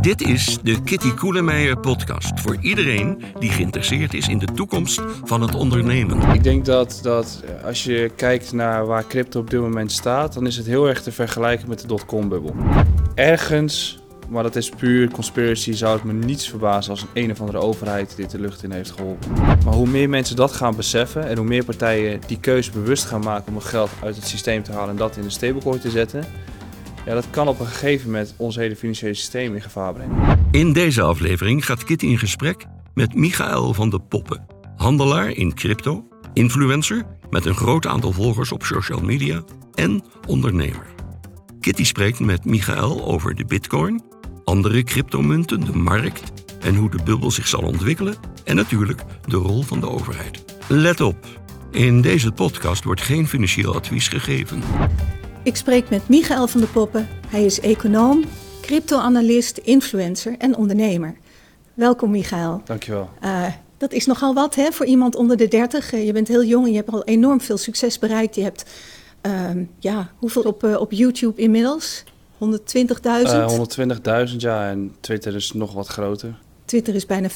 Dit is de Kitty Koelemeijer podcast voor iedereen die geïnteresseerd is in de toekomst van het ondernemen. Ik denk dat, dat als je kijkt naar waar crypto op dit moment staat, dan is het heel erg te vergelijken met de dotcom-bubbel. Ergens, maar dat is puur conspiracy, zou het me niets verbazen als een een of andere overheid dit de lucht in heeft geholpen. Maar hoe meer mensen dat gaan beseffen en hoe meer partijen die keuze bewust gaan maken om hun geld uit het systeem te halen en dat in een stablecoin te zetten, ja, dat kan op een gegeven moment ons hele financiële systeem in gevaar brengen. In deze aflevering gaat Kitty in gesprek met Michael van de Poppen, handelaar in crypto, influencer met een groot aantal volgers op social media en ondernemer. Kitty spreekt met Michael over de bitcoin, andere cryptomunten, de markt en hoe de bubbel zich zal ontwikkelen en natuurlijk de rol van de overheid. Let op, in deze podcast wordt geen financieel advies gegeven. Ik spreek met Michael van der Poppen. Hij is econoom, crypto-analyst, influencer en ondernemer. Welkom Michael. Dankjewel. Uh, dat is nogal wat hè, voor iemand onder de 30. Uh, je bent heel jong en je hebt al enorm veel succes bereikt. Je hebt, uh, ja, hoeveel op, uh, op YouTube inmiddels? 120.000? 120.000 ja, en Twitter is nog wat groter. Twitter is bijna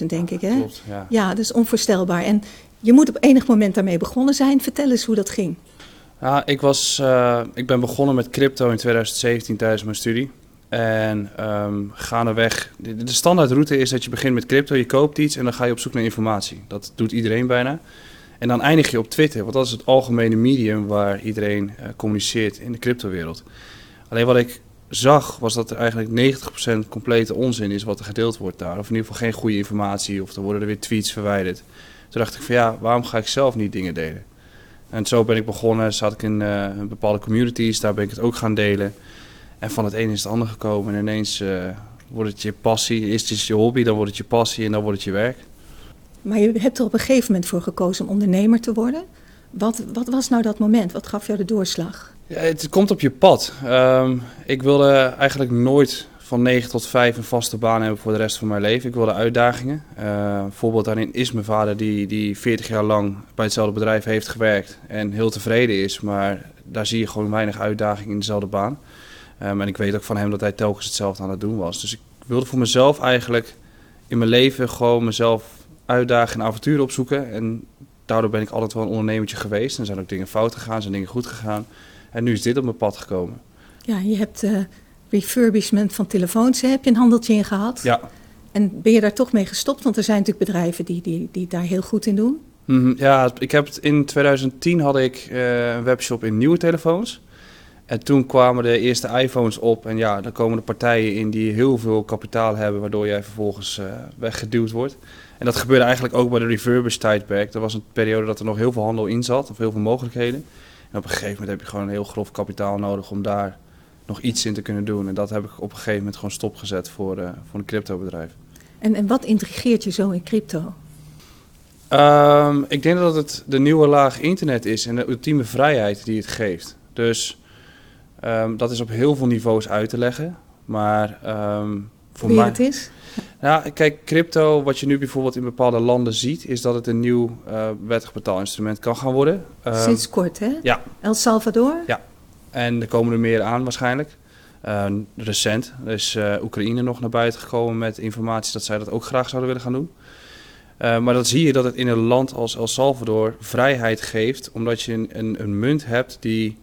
400.000 denk ik hè? Klopt, ja. Ja, dat is onvoorstelbaar. En je moet op enig moment daarmee begonnen zijn. Vertel eens hoe dat ging. Ja, ik, was, uh, ik ben begonnen met crypto in 2017 tijdens mijn studie. En um, gaandeweg, de, de standaardroute is dat je begint met crypto, je koopt iets en dan ga je op zoek naar informatie. Dat doet iedereen bijna. En dan eindig je op Twitter, want dat is het algemene medium waar iedereen uh, communiceert in de cryptowereld. Alleen wat ik zag was dat er eigenlijk 90% complete onzin is wat er gedeeld wordt daar. Of in ieder geval geen goede informatie, of er worden er weer tweets verwijderd. Toen dacht ik van ja, waarom ga ik zelf niet dingen delen? En zo ben ik begonnen, zat ik in uh, bepaalde communities, daar ben ik het ook gaan delen. En van het een is het ander gekomen en ineens uh, wordt het je passie. Eerst is het je hobby, dan wordt het je passie en dan wordt het je werk. Maar je hebt er op een gegeven moment voor gekozen om ondernemer te worden. Wat, wat was nou dat moment? Wat gaf jou de doorslag? Ja, het komt op je pad. Um, ik wilde eigenlijk nooit van 9 tot 5 een vaste baan hebben voor de rest van mijn leven. Ik wilde uitdagingen. Uh, een voorbeeld daarin is mijn vader die, die 40 jaar lang bij hetzelfde bedrijf heeft gewerkt en heel tevreden is. Maar daar zie je gewoon weinig uitdaging in dezelfde baan. Um, en ik weet ook van hem dat hij telkens hetzelfde aan het doen was. Dus ik wilde voor mezelf eigenlijk in mijn leven gewoon mezelf uitdagen en avonturen opzoeken. En daardoor ben ik altijd wel een ondernemertje geweest. En zijn ook dingen fout gegaan, zijn dingen goed gegaan. En nu is dit op mijn pad gekomen. Ja, je hebt... Uh refurbishment van telefoons. Heb je een handeltje in gehad? Ja. En ben je daar toch mee gestopt? Want er zijn natuurlijk bedrijven die, die, die daar heel goed in doen. Mm -hmm, ja, ik heb het in 2010 had ik uh, een webshop in nieuwe telefoons. En toen kwamen de eerste iPhones op. En ja, dan komen de partijen in die heel veel kapitaal hebben, waardoor jij vervolgens uh, weggeduwd wordt. En dat gebeurde eigenlijk ook bij de refurbished tijdperk. Er was een periode dat er nog heel veel handel in zat, of heel veel mogelijkheden. En op een gegeven moment heb je gewoon een heel grof kapitaal nodig om daar nog iets in te kunnen doen. En dat heb ik op een gegeven moment gewoon stopgezet voor, uh, voor een cryptobedrijf. En, en wat intrigeert je zo in crypto? Um, ik denk dat het de nieuwe laag internet is en de ultieme vrijheid die het geeft. Dus um, dat is op heel veel niveaus uit te leggen. Maar um, voor Wie mij. het is? Nou, kijk, crypto, wat je nu bijvoorbeeld in bepaalde landen ziet, is dat het een nieuw uh, wettig betaalinstrument kan gaan worden. Sinds kort, hè? Ja. El Salvador? Ja. En er komen er meer aan waarschijnlijk. Uh, recent is uh, Oekraïne nog naar buiten gekomen met informatie dat zij dat ook graag zouden willen gaan doen. Uh, maar dan zie je dat het in een land als El Salvador vrijheid geeft, omdat je een, een, een munt hebt die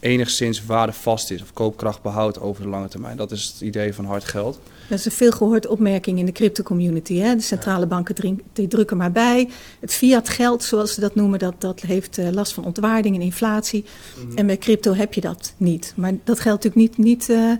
enigszins waardevast is of koopkracht behoudt over de lange termijn. Dat is het idee van hard geld. Dat is een veelgehoord opmerking in de crypto-community. Hè? De centrale banken drink, die drukken maar bij. Het fiat-geld, zoals ze dat noemen, dat, dat heeft uh, last van ontwaarding en inflatie. Mm -hmm. En bij crypto heb je dat niet. Maar dat geldt natuurlijk niet, niet uh,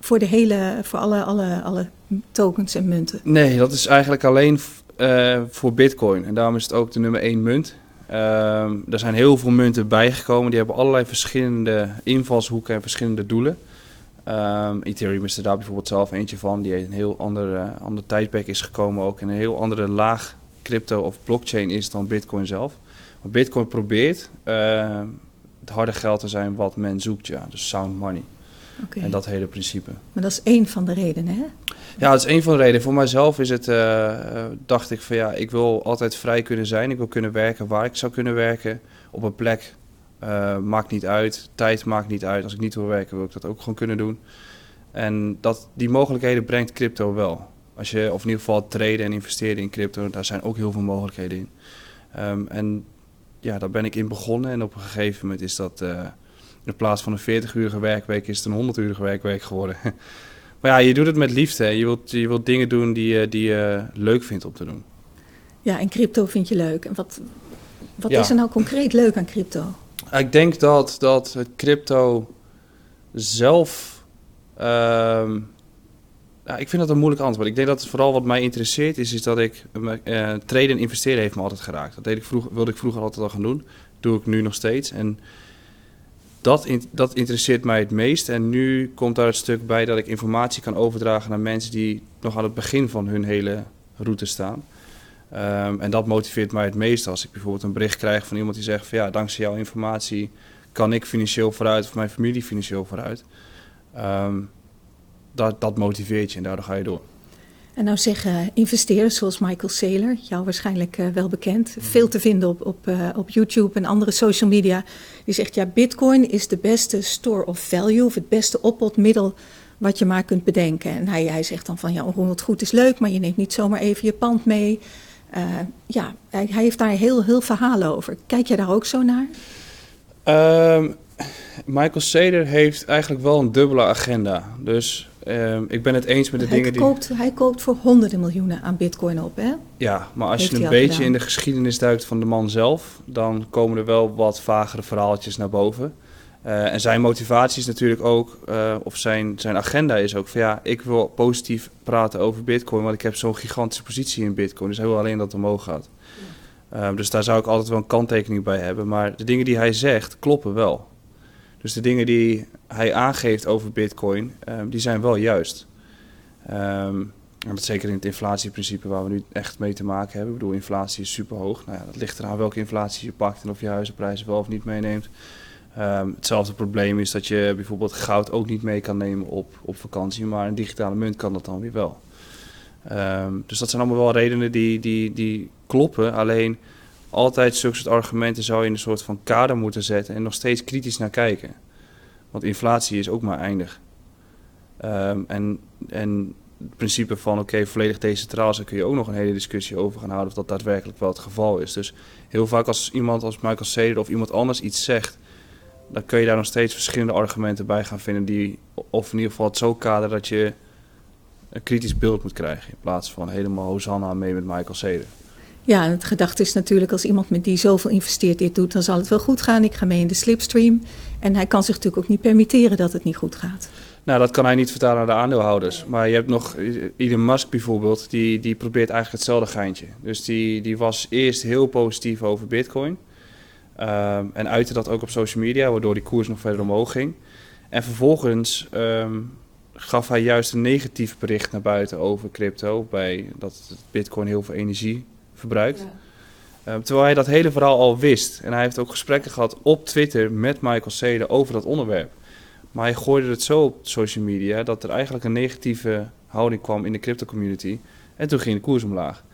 voor, de hele, voor alle, alle, alle tokens en munten. Nee, dat is eigenlijk alleen uh, voor bitcoin. En daarom is het ook de nummer één munt. Um, er zijn heel veel munten bijgekomen. Die hebben allerlei verschillende invalshoeken en verschillende doelen. Um, Ethereum is er daar bijvoorbeeld zelf eentje van. Die een heel ander, uh, ander tijdperk is gekomen. Ook in een heel andere laag crypto of blockchain is dan Bitcoin zelf. Maar Bitcoin probeert uh, het harde geld te zijn wat men zoekt. Ja. Dus sound money. Okay. En dat hele principe. Maar dat is één van de redenen, hè? Ja, dat is één van de redenen. Voor mijzelf is het, uh, dacht ik van ja, ik wil altijd vrij kunnen zijn. Ik wil kunnen werken waar ik zou kunnen werken. Op een plek uh, maakt niet uit. Tijd maakt niet uit. Als ik niet wil werken, wil ik dat ook gewoon kunnen doen. En dat, die mogelijkheden brengt crypto wel. Als je, of in ieder geval traden en investeren in crypto, daar zijn ook heel veel mogelijkheden in. Ehm, en ja, daar ben ik in begonnen. En op een gegeven moment is dat uh, in plaats van een 40-urige werkweek, is het een 100-urige werkweek geworden. maar ja, je doet het met liefde. Je wilt, je wilt dingen doen die, die je leuk vindt om te doen. Ja, en crypto vind je leuk. En wat, wat is er nou concreet leuk aan crypto? Ik denk dat, dat het crypto zelf. Nou, ik vind dat een moeilijk antwoord. Ik denk dat vooral wat mij interesseert is, is dat ik uh, traden en investeren heeft me altijd geraakt. Dat deed ik vroeger, wilde ik vroeger altijd al gaan doen. Doe ik nu nog steeds. En dat, dat interesseert mij het meest. En nu komt daar het stuk bij dat ik informatie kan overdragen naar mensen die nog aan het begin van hun hele route staan. Um, en dat motiveert mij het meest als ik bijvoorbeeld een bericht krijg van iemand die zegt van ja, dankzij jouw informatie kan ik financieel vooruit of mijn familie financieel vooruit. Um, dat, dat motiveert je en daardoor ga je door. En nou zeggen investeerders zoals Michael Saylor, jou waarschijnlijk uh, wel bekend, veel te vinden op, op, uh, op YouTube en andere social media. Die zegt ja, Bitcoin is de beste store of value of het beste oppotmiddel wat je maar kunt bedenken. En hij, hij zegt dan van ja, 100 goed is leuk, maar je neemt niet zomaar even je pand mee. Uh, ja, hij, hij, heeft daar heel, heel verhalen over. Kijk jij daar ook zo naar? Um, Michael Saylor heeft eigenlijk wel een dubbele agenda. Dus um, ik ben het eens met de hij dingen koopt, die... Hij koopt voor honderden miljoenen aan bitcoin op, hè? Ja, maar als heeft je een beetje gedaan. in de geschiedenis duikt van de man zelf... dan komen er wel wat vagere verhaaltjes naar boven. Uh, en zijn motivatie is natuurlijk ook, uh, of zijn, zijn agenda is ook van ja, ik wil positief praten over Bitcoin, want ik heb zo'n gigantische positie in Bitcoin. Dus hij wil alleen dat het omhoog gaat. Ja. Uh, dus daar zou ik altijd wel een kanttekening bij hebben. Maar de dingen die hij zegt kloppen wel. Dus de dingen die hij aangeeft over Bitcoin, die zijn wel juist. Um, en dat zeker in het inflatieprincipe waar we nu echt mee te maken hebben. Ik bedoel, inflatie is super hoog. Nou ja, dat ligt eraan welke inflatie je pakt en of je huizenprijzen wel of niet meeneemt. Um, hetzelfde probleem is dat je bijvoorbeeld goud ook niet mee kan nemen op, op vakantie, maar een digitale munt kan dat dan weer wel. Um, dus dat zijn allemaal wel redenen die, die, die kloppen. Alleen altijd zulke soort argumenten zou je in een soort van kader moeten zetten en nog steeds kritisch naar kijken. Want inflatie is ook maar eindig. Um, en, en het principe van oké, volledig decentraal, daar kun je ook nog een hele discussie over gaan houden of dat daadwerkelijk wel het geval is. Dus heel vaak als iemand als Michael Saylor of iemand anders iets zegt, dan kun je daar nog steeds verschillende argumenten bij gaan vinden die, of in ieder geval het zo kaderen dat je een kritisch beeld moet krijgen in plaats van helemaal Hosanna mee met Michael Saylor. Ja, het gedachte is natuurlijk als iemand met die zoveel investeert dit doet, dan zal het wel goed gaan. Ik ga mee in de slipstream. En hij kan zich natuurlijk ook niet permitteren dat het niet goed gaat. Nou, dat kan hij niet vertalen naar de aandeelhouders. Maar je hebt nog Elon Musk bijvoorbeeld, die, die probeert eigenlijk hetzelfde geintje. Dus die, die was eerst heel positief over Bitcoin. Um, en uitte dat ook op social media, waardoor die koers nog verder omhoog ging. En vervolgens um, gaf hij juist een negatief bericht naar buiten over crypto, bij dat Bitcoin heel veel energie verbruikt. Ja. Um, terwijl hij dat hele verhaal al wist. En hij heeft ook gesprekken gehad op Twitter met Michael Saylor over dat onderwerp. Maar hij gooide het zo op social media dat er eigenlijk een negatieve houding kwam in de crypto community. En toen ging de koers omlaag.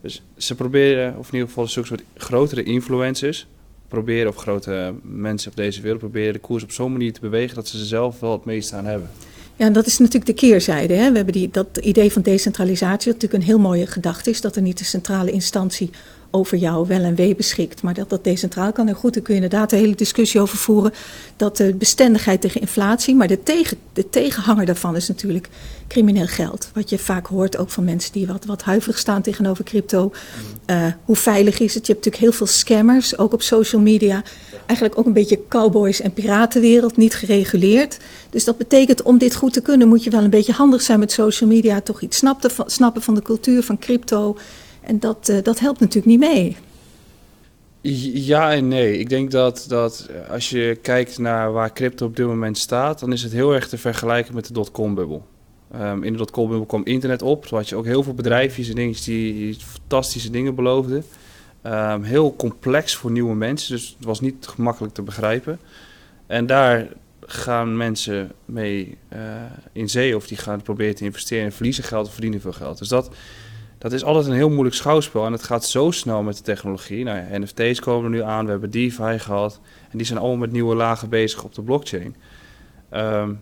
Dus ze proberen, of in ieder geval zulke soort grotere influencers, proberen, of grote mensen op deze wereld proberen de koers op zo'n manier te bewegen dat ze er zelf wel het meeste aan hebben. Ja, en dat is natuurlijk de keerzijde. Hè? We hebben die, dat idee van decentralisatie, dat natuurlijk een heel mooie gedachte is, dat er niet een centrale instantie over jouw wel en wee beschikt, maar dat dat decentraal kan. En goed, daar kun je inderdaad een hele discussie over voeren. Dat de bestendigheid tegen inflatie, maar de, tegen, de tegenhanger daarvan is natuurlijk crimineel geld. Wat je vaak hoort ook van mensen die wat, wat huiverig staan tegenover crypto. Uh, hoe veilig is het? Je hebt natuurlijk heel veel scammers, ook op social media. Eigenlijk ook een beetje cowboys en piratenwereld, niet gereguleerd. Dus dat betekent om dit goed te kunnen moet je wel een beetje handig zijn met social media. Toch iets snappen van, snappen van de cultuur van crypto. En dat, uh, dat helpt natuurlijk niet mee. Ja en nee. Ik denk dat, dat als je kijkt naar waar crypto op dit moment staat, dan is het heel erg te vergelijken met de dotcom-bubbel. Um, in de dotcom-bubbel kwam internet op. Toen had je ook heel veel bedrijfjes en dingetjes die fantastische dingen beloofden. Um, heel complex voor nieuwe mensen, dus het was niet gemakkelijk te begrijpen. En daar gaan mensen mee uh, in zee of die gaan proberen te investeren en verliezen geld of verdienen veel geld. Dus dat, dat is altijd een heel moeilijk schouwspel en het gaat zo snel met de technologie. Nou ja, NFT's komen er nu aan, we hebben DeFi gehad en die zijn allemaal met nieuwe lagen bezig op de blockchain. Um,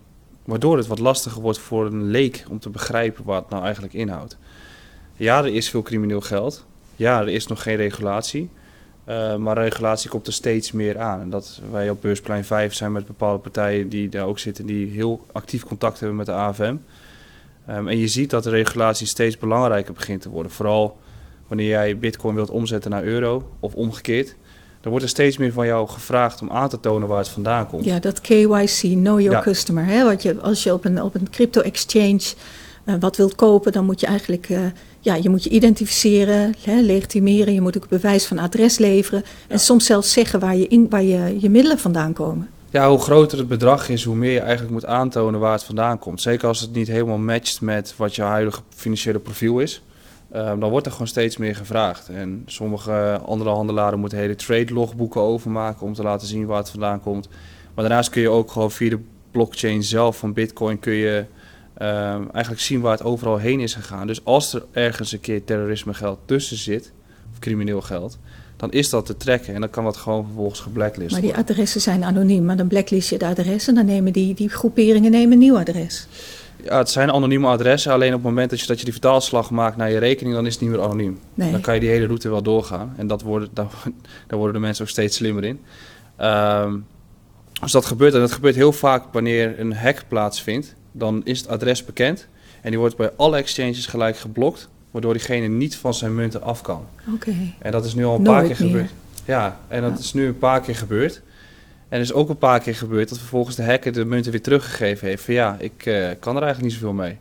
Waardoor het wat lastiger wordt voor een leek om te begrijpen wat het nou eigenlijk inhoudt. Ja, er is veel crimineel geld. Ja, er is nog geen regulatie. Uh, maar regulatie komt er steeds meer aan. En dat wij op Beursplein 5 zijn met bepaalde partijen die daar ook zitten, die heel actief contact hebben met de AFM. Um, ehm, en je ziet dat de regulatie steeds belangrijker begint te worden. Vooral wanneer jij bitcoin wilt omzetten naar euro of omgekeerd. Dan wordt er steeds meer van jou gevraagd om aan te tonen waar het vandaan komt. Ja, dat KYC, Know Your Customer. Hè? Wat je, als je op een, op een crypto-exchange uh, wat wilt kopen, dan moet je eigenlijk uh, ja, je, moet je identificeren, hè, legitimeren. Je moet ook bewijs van adres leveren. En soms zelfs zeggen waar, je, in, waar je, je middelen vandaan komen. Ja, hoe groter het bedrag is, hoe meer je eigenlijk moet aantonen waar het vandaan komt. Zeker als het niet helemaal matcht met wat je huidige financiële profiel is. Um, dan wordt er gewoon steeds meer gevraagd. En sommige andere handelaren moeten hele trade logboeken overmaken om te laten zien waar het vandaan komt. Maar daarnaast kun je ook gewoon via de blockchain zelf van Bitcoin kun je um, eigenlijk zien waar het overal heen is gegaan. Dus als er ergens een keer terrorisme geld tussen zit, of crimineel geld, dan is dat te trekken en dan kan dat gewoon vervolgens geblacklist Maar die adressen zijn anoniem, maar dan blacklist je de adressen en dan nemen die, die groeperingen nemen een nieuw adres. Ja, het zijn anonieme adressen, alleen op het moment dat je, dat je die vertaalslag maakt naar je rekening, dan is het niet meer anoniem. Nee. Dan kan je die hele route wel doorgaan en dat worden, daar, daar worden de mensen ook steeds slimmer in. Um, dus dat gebeurt en dat gebeurt heel vaak wanneer een hack plaatsvindt dan is het adres bekend. En die wordt bij alle exchanges gelijk geblokt, waardoor diegene niet van zijn munten af kan. Oké. En dat is nu al een paar keer gebeurd. Ja, en dat is nu een paar keer gebeurd. En er is ook een paar keer gebeurd dat vervolgens de hacker de munten weer teruggegeven heeft. Van ja, ik uh, kan er eigenlijk niet zoveel mee.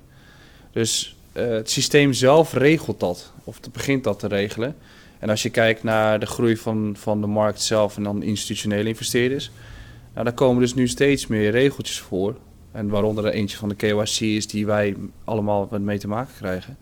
Dus uh, het systeem zelf regelt dat, of het begint dat te regelen. En als je kijkt naar de groei van, van de markt zelf en dan institutionele investeerders, nou, daar komen dus nu steeds meer regeltjes voor en waaronder er eentje van de KYC is die wij allemaal mee te maken krijgen.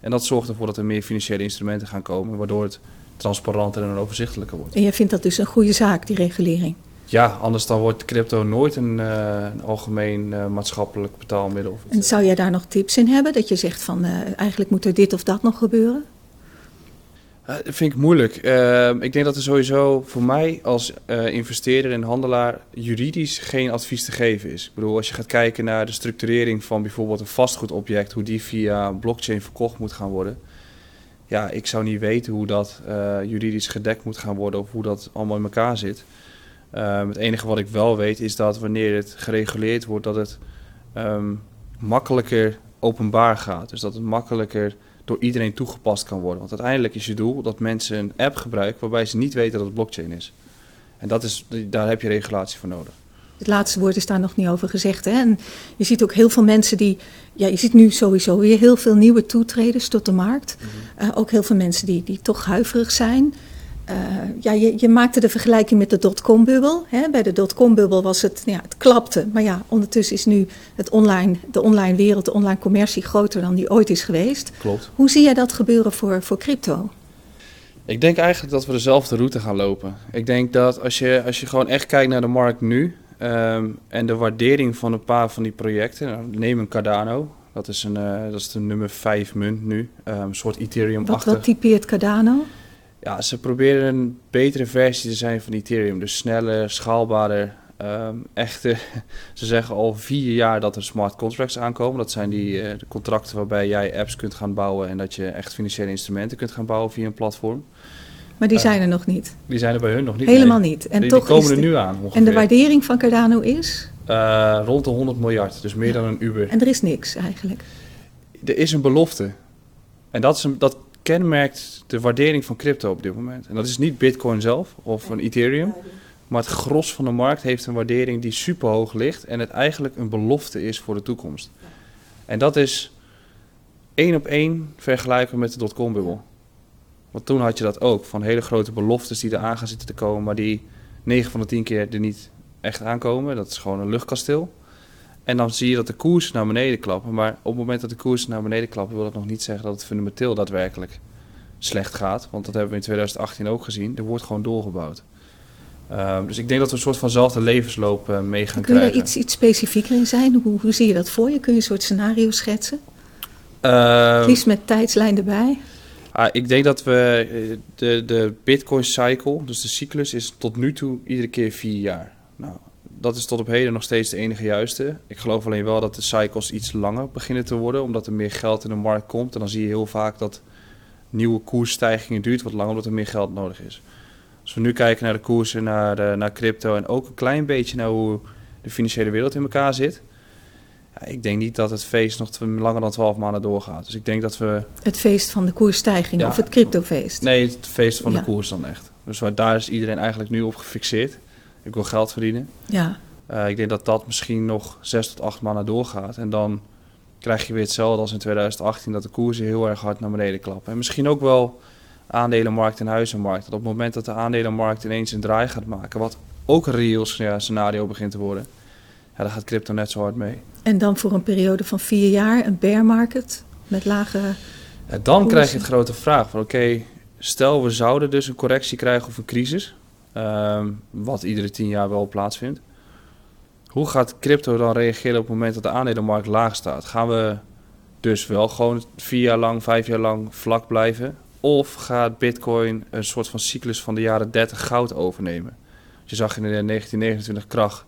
En dat zorgt ervoor dat er meer financiële instrumenten gaan komen, waardoor het transparanter en overzichtelijker wordt. En jij vindt dat dus een goede zaak, die regulering? Ja, anders dan wordt crypto nooit een, uh, een algemeen uh, maatschappelijk betaalmiddel. En zou jij daar nog tips in hebben? Dat je zegt van uh, eigenlijk moet er dit of dat nog gebeuren? Dat vind ik moeilijk. Uh, ik denk dat er sowieso voor mij als uh, investeerder en handelaar juridisch geen advies te geven is. Ik bedoel, als je gaat kijken naar de structurering van bijvoorbeeld een vastgoedobject, hoe die via blockchain verkocht moet gaan worden. Ja, ik zou niet weten hoe dat juridisch gedekt moet gaan worden of hoe dat allemaal in elkaar zit. Ehm, het enige wat ik wel weet is dat wanneer het gereguleerd wordt, dat het um, makkelijker openbaar gaat. Dus dat het makkelijker door iedereen toegepast kan worden. Want uiteindelijk is je doel dat mensen een app gebruiken waarbij ze niet weten dat het blockchain is. En dat is, daar heb je regulatie voor nodig. Het laatste woord is daar nog niet over gezegd. Hè? En je ziet ook heel veel mensen die. Ja, je ziet nu sowieso weer heel veel nieuwe toetreders tot de markt. Mm -hmm. uh, ook heel veel mensen die, die toch huiverig zijn. Uh, ja, je, je, maakte de vergelijking met de dotcom-bubbel. Bij de dotcom-bubbel was het, ja, het klapte. Maar ja, ondertussen is nu het online, de online wereld, de online commercie groter dan die ooit is geweest. Klopt. Hoe zie jij dat gebeuren voor, voor crypto? Ik denk eigenlijk dat we dezelfde route gaan lopen. Ik denk dat als je, als je gewoon echt kijkt naar de markt nu um, en de waardering van een paar van die projecten, nou, neem een Cardano. Dat is, een, uh, dat is de nummer 5 munt nu, um, een soort ethereum Wat, wat typeert Cardano? Ja, ze proberen een betere versie te zijn van Ethereum. Dus sneller, schaalbaarder. Um, echte, ze zeggen al vier jaar dat er smart contracts aankomen. Dat zijn die uh, de contracten waarbij jij apps kunt gaan bouwen en dat je echt financiële instrumenten kunt gaan bouwen via een platform. Maar die uh, zijn er nog niet. Die zijn er bij hun nog niet. Helemaal nee. niet. En die, toch die komen er nu aan. Ongeveer. En de waardering van Cardano is? Uh, rond de 100 miljard, dus meer ja. dan een Uber. En er is niks eigenlijk. Er is een belofte. En dat, is een, dat kenmerkt de waardering van crypto op dit moment. En dat is niet Bitcoin zelf of een Ethereum. Maar het gros van de markt heeft een waardering die super hoog ligt. En het eigenlijk een belofte is voor de toekomst. En dat is één op één vergelijken met de dotcom-bubbel. Want toen had je dat ook. Van hele grote beloftes die er aan gaan zitten te komen. Maar die 9 van de 10 keer er niet echt aankomen. Dat is gewoon een luchtkasteel. En dan zie je dat de koers naar beneden klappen. Maar op het moment dat de koers naar beneden klappen, wil dat nog niet zeggen dat het fundamenteel daadwerkelijk slecht gaat. Want dat hebben we in 2018 ook gezien. Er wordt gewoon doorgebouwd. Uh, dus ik denk dat we een soort vanzelfde levensloop uh, mee gaan Kun krijgen. Kun je iets, iets specifieker in zijn? Hoe, hoe zie je dat voor je? Kun je een soort scenario schetsen? Uh, Liefst met tijdslijn erbij. Ah, ik denk dat we de, de Bitcoin cycle, dus de cyclus, is tot nu toe iedere keer vier jaar. Nou, dat is tot op heden nog steeds de enige juiste. Ik geloof alleen wel dat de cycles iets langer beginnen te worden, omdat er meer geld in de markt komt. En dan zie je heel vaak dat nieuwe koersstijgingen duurt wat langer, omdat er meer geld nodig is. Als we nu kijken naar de koersen, naar, uh, naar crypto en ook een klein beetje naar hoe de financiële wereld in elkaar zit. Ja, ik denk niet dat het feest nog langer dan 12 maanden doorgaat. Dus ik denk dat we. Het feest van de koersstijging of het cryptofeest? Nee, het feest van de koers dan echt. Dus waar, daar is iedereen eigenlijk nu op gefixeerd. Ik wil geld verdienen. Ja. Uh, ik denk dat dat misschien nog zes tot acht maanden doorgaat. En dan krijg je weer hetzelfde als in 2018, dat de koersen heel erg hard naar beneden klappen. En misschien ook wel aandelenmarkt en huizenmarkt. Dat op het moment dat de aandelenmarkt ineens een draai gaat maken, wat ook een reëel scenario begint te worden, ja, dan gaat crypto net zo hard mee. En dan voor een periode van vier jaar een bear market met lage. Ja, dan krijg je het grote vraag van oké, stel we zouden dus een correctie krijgen of een crisis, um, wat iedere tien jaar wel plaatsvindt. Hoe gaat crypto dan reageren op het moment dat de aandelenmarkt laag staat? Gaan we dus wel gewoon vier jaar lang, vijf jaar lang vlak blijven? Of gaat Bitcoin een soort van cyclus van de jaren 30 goud overnemen? Je zag in de 1929 kracht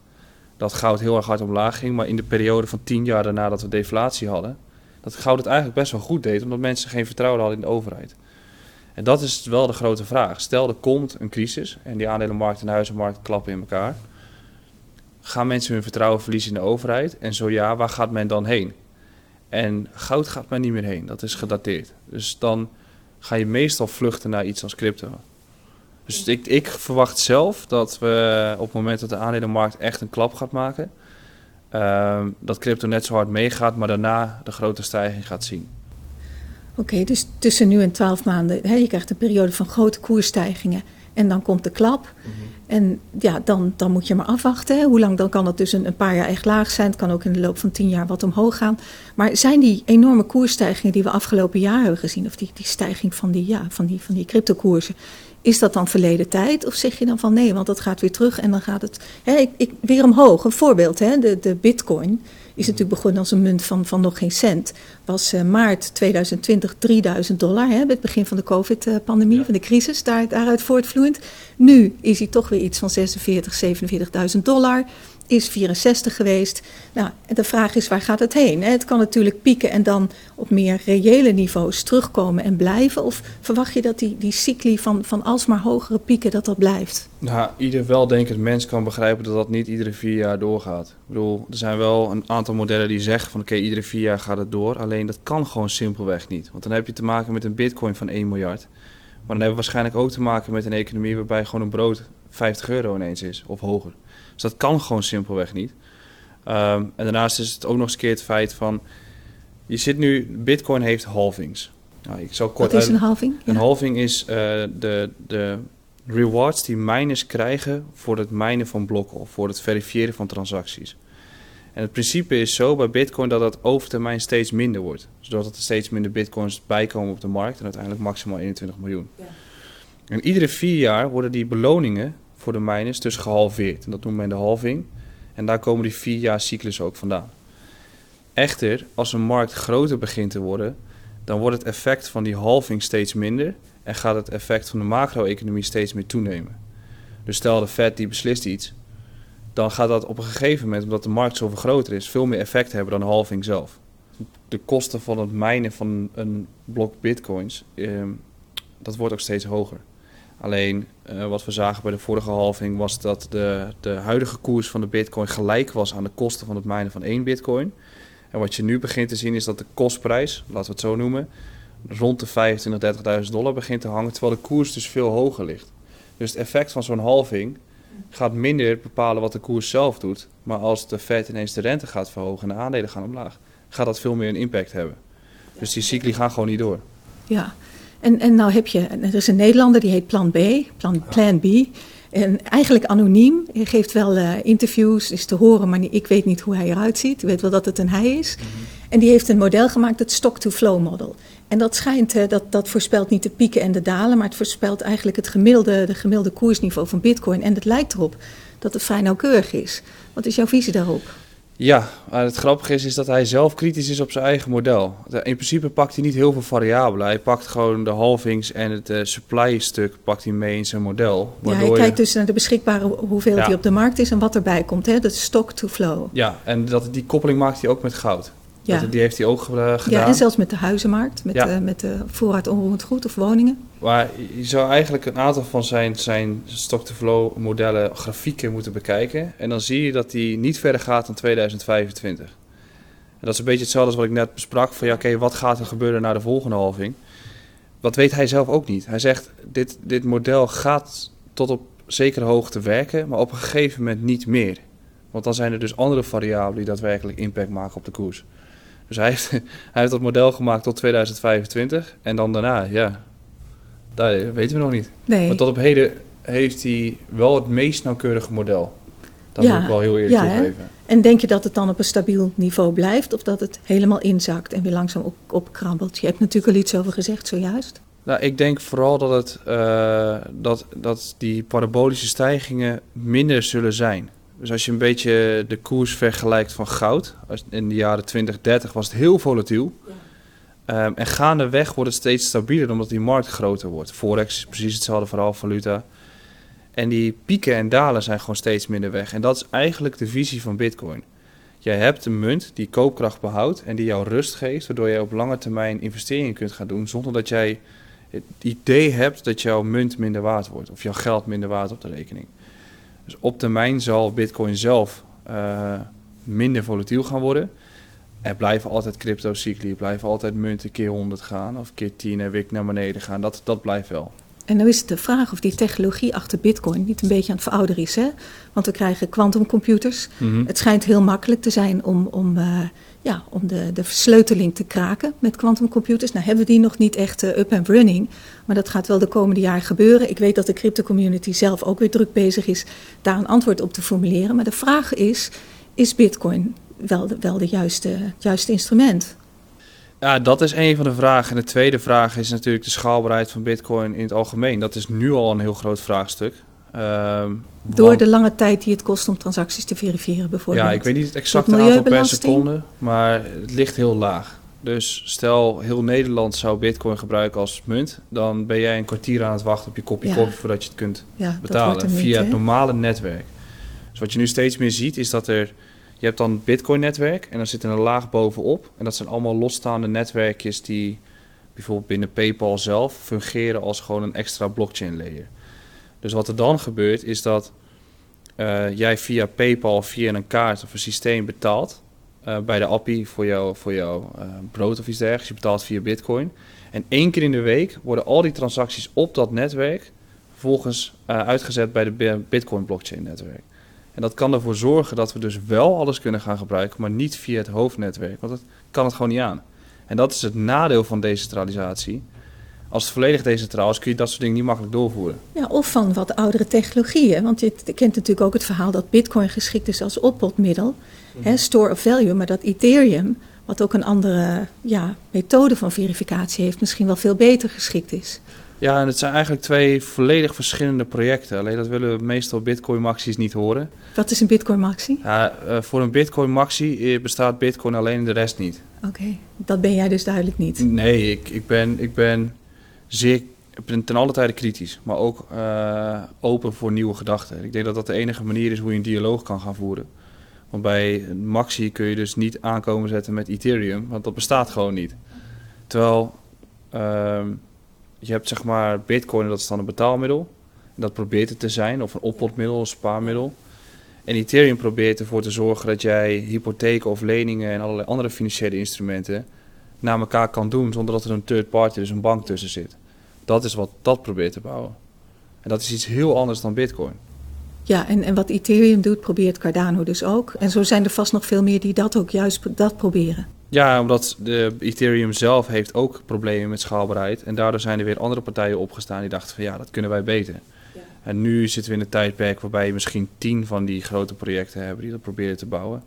dat goud heel erg hard omlaag ging, maar in de periode van 10 jaar daarna dat we deflatie hadden, dat goud het eigenlijk best wel goed deed, omdat mensen geen vertrouwen hadden in de overheid. En dat is wel de grote vraag. Stel er komt een crisis en die aandelenmarkt en de huizenmarkt klappen in elkaar. Gaan mensen hun vertrouwen verliezen in de overheid? En zo ja, waar gaat men dan heen? En goud gaat men niet meer heen, dat is gedateerd. Dus dan ga je meestal vluchten naar iets als crypto. Dus ik, verwacht zelf dat we op het moment dat de aandelenmarkt echt een klap gaat maken, uh, dat crypto net zo hard meegaat, maar daarna de grote stijging gaat zien. Oké, dus tussen nu en twaalf maanden, hè, je krijgt een periode van grote koersstijgingen en dan komt de klap. Mhm. En ja, dan, dan moet je maar afwachten. Hè. Hoe lang dan kan het dus een, een, paar jaar echt laag zijn. Het kan ook in de loop van tien jaar wat omhoog gaan. Maar zijn die enorme koersstijgingen die we afgelopen jaar hebben gezien, of die, die stijging van die, ja, van die, van die cryptokoersen, is dat dan verleden tijd? Of zeg je dan van nee, want dat gaat weer terug en dan gaat het hè, ik, ik, weer omhoog? Een voorbeeld, hè, de, de bitcoin is natuurlijk begonnen als een munt van, van nog geen cent. Was uh, maart 2020 3000 dollar, hè, bij het begin van de COVID-pandemie, van de crisis, daar, daaruit voortvloeiend. Nu is hij toch weer iets van 46, 47.000 dollar is 64 geweest. Nou, de vraag is waar gaat het heen? Het kan natuurlijk pieken en dan op meer reële niveaus terugkomen en blijven. Of verwacht je dat die, die cycli van, van alsmaar hogere pieken, dat dat blijft? Nou, ieder weldenkend mens kan begrijpen dat dat niet iedere vier jaar doorgaat. Ik bedoel, er zijn wel een aantal modellen die zeggen van oké, iedere vier jaar gaat het door. Alleen dat kan gewoon simpelweg niet. Want dan heb je te maken met een bitcoin van 1 miljard. Maar dan hebben we waarschijnlijk ook te maken met een economie waarbij gewoon een brood 50 euro ineens is of hoger. Dus dat kan gewoon simpelweg niet. Ehm, en daarnaast is het ook nog eens keer het feit van... Je zit nu... Bitcoin heeft halvings. Nou, ik zal kort Wat is een halving? Een halving is uh, de, de rewards die miners krijgen... voor het minen van blokken of voor het verifiëren van transacties. En het principe is zo bij Bitcoin dat dat over termijn steeds minder wordt. Zodat er steeds minder Bitcoins bijkomen op de markt en uiteindelijk maximaal 21 miljoen. Ja. En iedere vier jaar worden die beloningen voor de miners dus gehalveerd. En dat noemen we de halving. En daar komen die vier jaar cyclus ook vandaan. Echter, als een markt groter begint te worden, dan wordt het effect van die halving steeds minder en gaat het effect van de macro-economie steeds meer toenemen. Dus stel de Fed die beslist iets, dan gaat dat op een gegeven moment, omdat de markt zoveel groter is, veel meer effect hebben dan de halving zelf. De kosten van het mijnen van een blok bitcoins, eh, dat wordt ook steeds hoger. Alleen uh, wat we zagen bij de vorige halving was dat de, de huidige koers van de bitcoin gelijk was aan de kosten van het mijnen van één bitcoin. En wat je nu begint te zien is dat de kostprijs, laten we het zo noemen, rond de 25.000, 30.000 dollar begint te hangen, terwijl de koers dus veel hoger ligt. Dus het effect van zo'n halving gaat minder bepalen wat de koers zelf doet. Maar als de Fed ineens de rente gaat verhogen en de aandelen gaan omlaag, gaat dat veel meer een impact hebben. Dus die cycli gaan gewoon niet door. Ja, en, en nou heb je, er is een Nederlander die heet Plan B, Plan, Plan B. En eigenlijk anoniem. Hij geeft wel uh, interviews, is te horen, maar ik weet niet hoe hij eruit ziet. Ik weet wel dat het een hij is. Mhm. En die heeft een model gemaakt, het stock-to-flow model. En dat schijnt, uh, dat, dat voorspelt niet de pieken en de dalen, maar het voorspelt eigenlijk het gemiddelde, de gemiddelde koersniveau van bitcoin. En het lijkt erop dat het vrij nauwkeurig is. Wat is jouw visie daarop? Ja, maar het grappige is, is dat hij zelf kritisch is op zijn eigen model. In principe pakt hij niet heel veel variabelen. Hij pakt gewoon de halvings en het uh, supply-stuk pakt hij mee in zijn model. Ja, hij kijkt dus naar de beschikbare hoeveelheid die op de markt is en wat erbij komt. Hè? Dat stock to flow. Ja, en dat, die koppeling maakt hij ook met goud. Ja. Dat, die heeft hij ook gedaan. Ja, en zelfs met de huizenmarkt, met, ja. met de voorraad onroerend goed of woningen. Maar je zou eigenlijk een aantal van zijn, zijn stock-to-flow modellen grafieken moeten bekijken. En dan zie je dat die niet verder gaat dan 2025. En dat is een beetje hetzelfde als wat ik net besprak. Van ja, oké, wat gaat er gebeuren na de volgende halving? Dat weet hij zelf ook niet. Hij zegt, dit, dit model gaat tot op zekere hoogte werken, maar op een gegeven moment niet meer. Want dan zijn er dus andere variabelen die daadwerkelijk impact maken op de koers. Dus hij heeft, hij heeft dat model gemaakt tot 2025. En dan daarna, ja, dat weten we nog niet. Nee. Maar tot op heden heeft hij wel het meest nauwkeurige model. Dat ja, moet ik wel heel eerlijk ja, toegeven. En denk je dat het dan op een stabiel niveau blijft... of dat het helemaal inzakt en weer langzaam op, opkrabbelt? Je hebt natuurlijk al iets over gezegd zojuist. Nou, ik denk vooral dat, het, uh, dat, dat die parabolische stijgingen minder zullen zijn. Dus als je een beetje de koers vergelijkt van goud... in de jaren 2030 was het heel volatiel... Ja. Um, en gaandeweg wordt het steeds stabieler omdat die markt groter wordt. Forex is precies hetzelfde verhaal, valuta. En die pieken en dalen zijn gewoon steeds minder weg. En dat is eigenlijk de visie van Bitcoin. Jij hebt een munt die koopkracht behoudt en die jou rust geeft, waardoor jij op lange termijn investeringen kunt gaan doen, zonder dat jij het idee hebt dat jouw munt minder waard wordt of jouw geld minder waard op de rekening. Dus op termijn zal Bitcoin zelf uh, minder volatiel gaan worden. Er blijven altijd cryptocycli, blijven altijd munten keer 100 gaan of keer 10 en weer naar beneden gaan. Dat, dat blijft wel. En nu is het de vraag of die technologie achter Bitcoin niet een beetje aan het verouderen is. Hè? Want we krijgen quantumcomputers. Mm Het schijnt heel makkelijk te zijn om, om, uh, ja, om de, de versleuteling te kraken met quantumcomputers. Nou hebben we die nog niet echt uh, up and running. Maar dat gaat wel de komende jaren gebeuren. Ik weet dat de crypto-community zelf ook weer druk bezig is daar een antwoord op te formuleren. Maar de vraag is, is Bitcoin wel de, wel de juiste, het juiste instrument? Ja, dat is een van de vragen. En de tweede vraag is natuurlijk de schaalbaarheid van Bitcoin in het algemeen. Dat is nu al een heel groot vraagstuk. Uh, Door de lange tijd die het kost om transacties te verifiëren, bijvoorbeeld. Ja, ik weet niet het exacte aantal per seconde, maar het ligt heel laag. Dus stel, heel Nederland zou Bitcoin gebruiken als munt, dan ben jij een kwartier aan het wachten op je kopje koffie voordat je het kunt ja, betalen via het normale netwerk. Dus wat je nu steeds meer ziet, is dat er je hebt dan het Bitcoin-netwerk en dan zit er een laag bovenop. En dat zijn allemaal losstaande netwerkjes die bijvoorbeeld binnen PayPal zelf fungeren als gewoon een extra blockchain layer. Dus wat er dan gebeurt is dat uh, jij via PayPal, via een kaart of een systeem betaalt uh, bij de appie voor, jou, voor jouw uh, brood of iets dergelijks. Je betaalt via Bitcoin. En één keer in de week worden al die transacties op dat netwerk vervolgens uitgezet bij de Bitcoin blockchain netwerk. En dat kan ervoor zorgen dat we dus wel alles kunnen gaan gebruiken, maar niet via het hoofdnetwerk. Want dat kan het gewoon niet aan. En dat is het nadeel van decentralisatie. Als het volledig decentraal is, kun je dat soort dingen niet makkelijk doorvoeren. Ja, of van wat oudere technologieën. Want je kent natuurlijk ook het verhaal dat Bitcoin geschikt is als oppotmiddel, mm hè, store of value, maar dat Ethereum, wat ook een andere ja, methode van verificatie heeft, misschien wel veel beter geschikt is. Ja, en het zijn eigenlijk twee volledig verschillende projecten. Alleen dat willen we meestal Bitcoin-maxies niet horen. Wat is een Bitcoin-maxi? Ja, uh, voor een Bitcoin-maxi eh, bestaat Bitcoin alleen en de rest niet. Oké, dat ben jij dus duidelijk niet. Nee, ik, ik, ben, ik ben zeer ik ben ten alle tijde kritisch, maar ook uh, open voor nieuwe gedachten. Ik denk dat dat de enige manier is hoe je een dialoog kan gaan voeren. Want bij Maxi kun je dus niet aankomen zetten met Ethereum, want dat bestaat gewoon niet. Terwijl uh, je hebt zeg maar bitcoin, dat is dan een betaalmiddel. Dat probeert het te zijn, of een oppotmiddel, een spaarmiddel. En Ethereum probeert ervoor te zorgen dat jij hypotheken of leningen en allerlei andere financiële instrumenten naar elkaar kan doen zonder dat er een third party, dus een bank tussen zit. Dat is wat dat probeert te bouwen. En dat is iets heel anders dan Bitcoin. Ja, en, en wat Ethereum doet, probeert Cardano dus ook. En zo zijn er vast nog veel meer die dat ook juist dat proberen. Ja, omdat de Ethereum zelf heeft ook problemen met schaalbaarheid. En daardoor zijn er weer andere partijen opgestaan die dachten van ja, dat kunnen wij beter. Ja. En nu zitten we in een tijdperk waarbij je misschien tien van die grote projecten hebben die dat proberen te bouwen.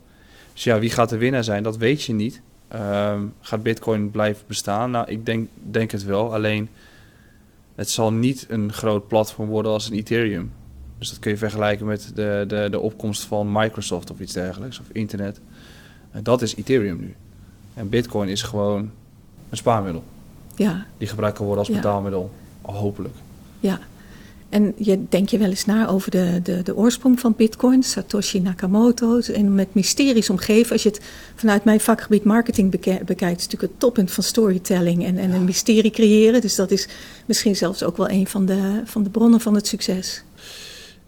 Dus ja, wie gaat de winnaar zijn, dat weet je niet. Um, gaat Bitcoin blijven bestaan? Nou, ik denk, denk het wel. Alleen, het zal niet een groot platform worden als een Ethereum. Dus dat kun je vergelijken met de, de, de opkomst van Microsoft of iets dergelijks, of internet. En dat is Ethereum nu. En Bitcoin is gewoon een spaarmiddel. Ja, Die gebruikt kan worden als betaalmiddel. Al hopelijk. ja. En je, denk je wel eens na over de, de, de oorsprong van Bitcoin, Satoshi Nakamoto, en met mysteries omgeven. Als je het vanuit mijn vakgebied marketing bekijkt, is natuurlijk het toppunt van storytelling en, en een mysterie creëren. Dus dat is misschien zelfs ook wel een van de, van de bronnen van het succes.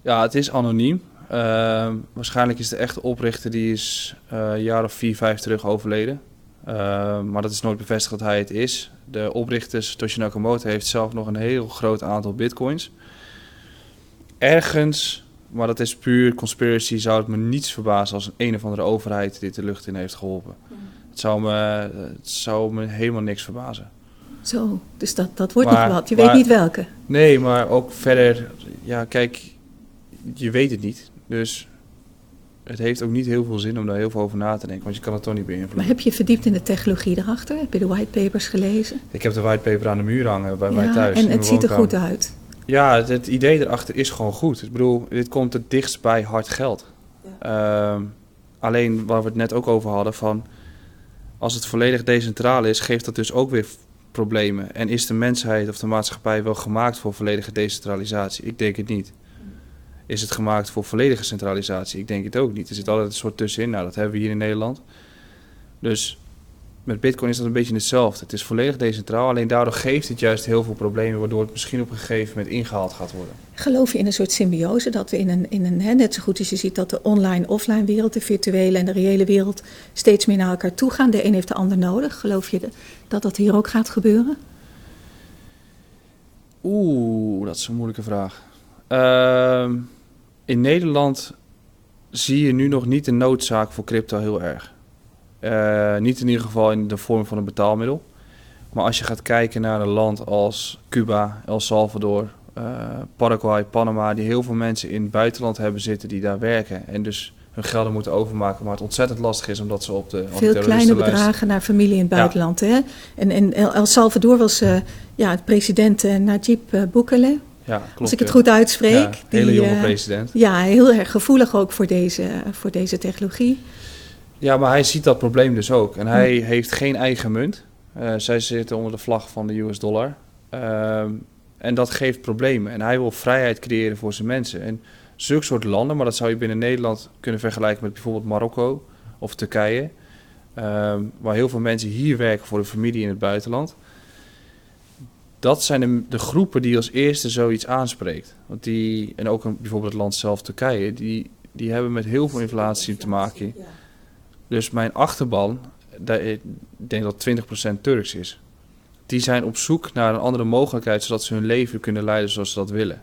Ja, het is anoniem. Ehm, waarschijnlijk is de echte oprichter die is eh, een jaar of vier, vijf terug overleden. Ehm, maar dat is nooit bevestigd dat hij het is. De oprichter Satoshi Nakamoto heeft zelf nog een heel groot aantal bitcoins. Ergens, maar dat is puur conspiracy, zou het me niets verbazen als een een of andere overheid dit de lucht in heeft geholpen. Het zou me, het zou me helemaal niks verbazen. Zo, dus dat, dat wordt Maar- nog wat. Je maar- weet niet welke. Nee, maar ook verder, ja, kijk, je weet het niet. Dus het heeft ook niet heel veel zin om daar heel veel over na te denken, want je kan het toch niet beïnvloeden. Maar heb je verdiept in de technologie erachter? Heb je de whitepapers gelezen? Ik heb de whitepaper aan de muur hangen bij mij thuis. en het ziet er goed uit. Ja, het, het idee erachter is gewoon goed. Ik bedoel, dit komt het dichtst bij hard geld. Ehm, alleen waar we het net ook over hadden van... als het volledig decentraal is, geeft dat dus ook weer problemen. En is de mensheid of de maatschappij wel gemaakt voor volledige decentralisatie? Ik denk het niet. Is het gemaakt voor volledige centralisatie? Ik denk het ook niet. Er zit altijd een soort tussenin. Nou, dat hebben we hier in Nederland. Dus met Bitcoin is dat een beetje hetzelfde. Het is volledig decentraal, alleen daardoor geeft het juist heel veel problemen, waardoor het misschien op een gegeven moment ingehaald gaat worden. Geloof je in een soort symbiose dat we in een, in een hè, net zo goed als je ziet dat de online-offline wereld, de virtuele en de reële wereld steeds meer naar elkaar toe gaan. De een heeft de ander nodig. Geloof je de- dat dat hier ook gaat gebeuren? Oeh, dat is een moeilijke vraag. Ehm, in Nederland zie je nu nog niet de noodzaak voor crypto heel erg. Eh, niet in ieder geval in de vorm van een betaalmiddel. Maar als je gaat kijken naar een land als Cuba, El Salvador, eh, Paraguay, Panama, die heel veel mensen in het buitenland hebben zitten die daar werken en dus hun gelden moeten overmaken, maar het ontzettend lastig is omdat ze op de Veel kleine bedragen naar familie in het Ja. buitenland. Hè? En, en El Salvador was eh, ja, het president Najib Bukele, Ja, klopt. als ik het goed uitspreek. Ja, hele die, jonge eh, president. Ja, heel erg gevoelig ook voor deze, voor deze technologie. Ja, maar hij ziet dat probleem dus ook. En hij heeft geen eigen munt. Eh, zij zitten onder de vlag van de US dollar. Ehm, en dat geeft problemen. En hij wil vrijheid creëren voor zijn mensen. En zulke soort landen, maar dat zou je binnen Nederland kunnen vergelijken met bijvoorbeeld Marokko of Turkije. ehm, waar heel veel mensen hier werken voor de familie in het buitenland. Dat zijn de, de groepen die als eerste zoiets aanspreekt. Want die, en ook een- bijvoorbeeld het land zelf, Turkije, die, die hebben met heel veel inflatie te maken. Dus mijn achterban, daar- ik denk dat 20% Turks is. Die zijn op zoek naar een andere mogelijkheid, zodat ze hun leven kunnen leiden zoals ze dat willen.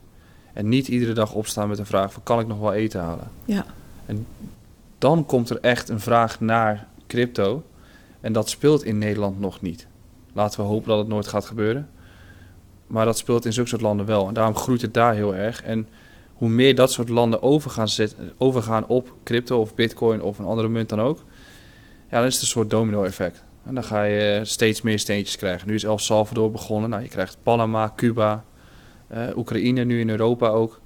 En niet iedere dag opstaan met de vraag van kan ik nog wel eten halen? Ja. En dan komt er echt een vraag naar crypto. En dat speelt in Nederland nog niet. Laten we hopen dat het nooit gaat gebeuren. Maar dat speelt in zulke soort landen wel. En daarom groeit het daar heel erg. En hoe meer dat soort landen overgaan, overgaan op crypto of bitcoin of een andere munt dan ook. Ja, dan is het een soort domino-effect. En dan ga je steeds meer steentjes krijgen. Nu is El Salvador begonnen. Nou, je krijgt Panama, Cuba, eh, Oekraïne nu in Europa ook.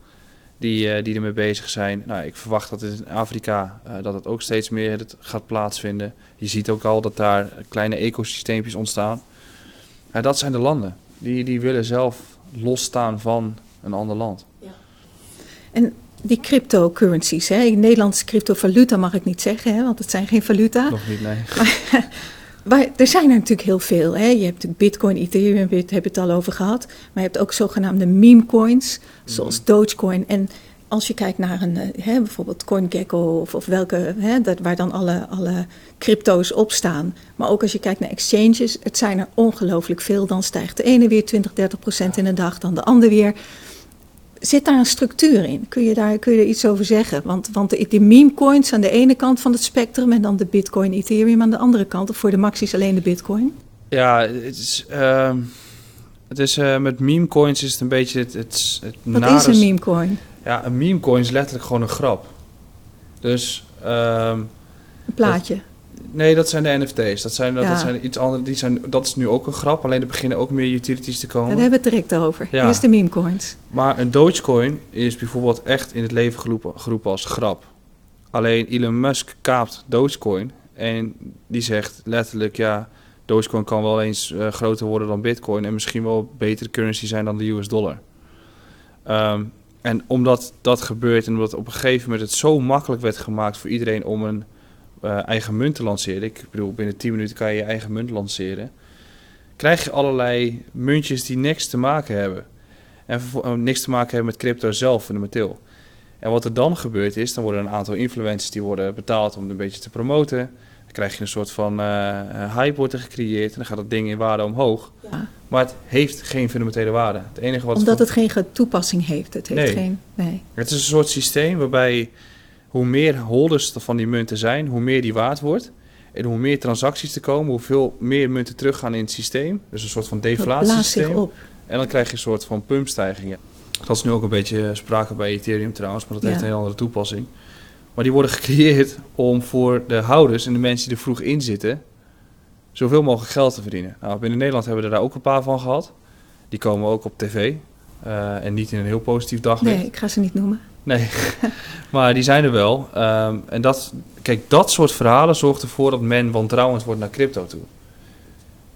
Die, eh, die ermee bezig zijn. Nou, ik verwacht dat in Afrika eh, dat het ook steeds meer gaat plaatsvinden. Je ziet ook al dat daar kleine ecosysteempjes ontstaan. Ja, dat zijn de landen. Die, die willen zelf losstaan van een ander land. En die cryptocurrencies, hè? Nederlandse cryptovaluta mag ik niet zeggen, hè? want het zijn geen valuta. Nog niet, nee. Maar er zijn er natuurlijk heel veel. Hè? Je hebt natuurlijk Bitcoin, Ethereum, het- heb je het al over gehad. Maar je hebt ook zogenaamde meme coins, zoals Dogecoin. En als je kijkt naar een, eh, hè, bijvoorbeeld CoinGecko of, of welke, hè, dat, waar dan alle, alle crypto's op staan. Maar ook als je kijkt naar exchanges, het zijn er ongelooflijk veel. Dan stijgt de ene weer 20, 30 procent in een dag, dan de ander weer. Zit daar een structuur in? Kun je daar kun je er iets over zeggen? Want, want de, de meme coins aan de ene kant van het spectrum en dan de Bitcoin, Ethereum aan de andere kant. Of voor de maxis alleen de Bitcoin? Ja, het is, ehm, het is eh, met meme coins is het een beetje het, het, het Wat nare- is een meme coin? Ja, een meme coin is letterlijk gewoon een grap. Dus ehm, Een plaatje. nee, dat zijn de NFT's. Dat zijn, dat, Ja. dat zijn iets anders. Die zijn, dat is nu ook een grap. Alleen er beginnen ook meer utilities te Daar komen. hebben we het direct over. Ja. Eerst de meme coins. Maar een Dogecoin is bijvoorbeeld echt in het leven geroepen, geroepen als grap. Alleen Elon Musk kaapt Dogecoin En die zegt letterlijk, ja, Dogecoin kan wel eens uh, groter worden dan Bitcoin en misschien wel betere currency zijn dan de US dollar. Um, en omdat dat gebeurt en omdat op een gegeven moment het zo makkelijk werd gemaakt voor iedereen om een uh, eigen munt te lanceren. Ik bedoel, binnen 10 minuten kan je je eigen munt lanceren. Krijg je allerlei muntjes die niks te maken hebben. En uh, niks te maken hebben met crypto zelf fundamenteel. En wat er dan gebeurt is, dan worden een aantal influencers die worden betaald om een beetje te promoten. Dan krijg je een soort van uh, hype wordt er gecreëerd en dan gaat dat ding in waarde omhoog. Ja. Maar het heeft geen fundamentele waarde. Het enige wat Omdat het, geen toepassing heeft. Het, heeft nee. Geen, nee. het is een soort systeem waarbij hoe meer holders van die munten zijn, hoe meer die waard wordt. En hoe meer transacties er komen, hoeveel meer munten teruggaan in het systeem. Dus een soort van deflatiesysteem. op. En dan krijg je een soort van pumpstijgingen. Dat is nu ook een beetje sprake bij Ethereum trouwens, maar dat ja. heeft een heel andere toepassing. Maar die worden gecreëerd om voor de houders en de mensen die er vroeg in zitten, zoveel mogelijk geld te verdienen. Nou, binnen Nederland hebben we er daar ook een paar van gehad. Die komen ook op tv. Uh, en niet in een heel positief daglicht. Nee, ik ga ze niet noemen. Nee, maar die zijn er wel. Um, en dat, kijk, dat soort verhalen zorgt ervoor dat men wantrouwend wordt naar crypto toe.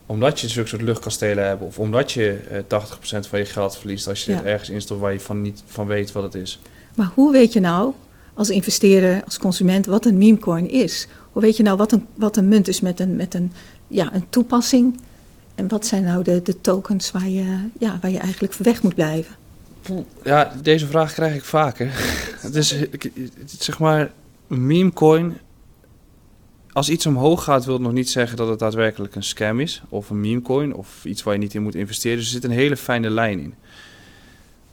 Omdat je zulke soort luchtkastelen hebt, of omdat je uh, 80% van je geld verliest als je ja. het ergens instort waar je van niet van weet wat het is. Maar hoe weet je nou, als investeerder, als consument, wat een memecoin is? Hoe weet je nou wat een, wat een munt is met een, met een, ja, een toepassing? En wat zijn nou de, de tokens waar je, ja, waar je eigenlijk weg moet blijven? Ja, deze vraag krijg ik vaker. is zeg maar een memecoin. Als iets omhoog gaat, wil het nog niet zeggen dat het daadwerkelijk een scam is. Of een memecoin, of iets waar je niet in moet investeren. Dus er zit een hele fijne lijn in.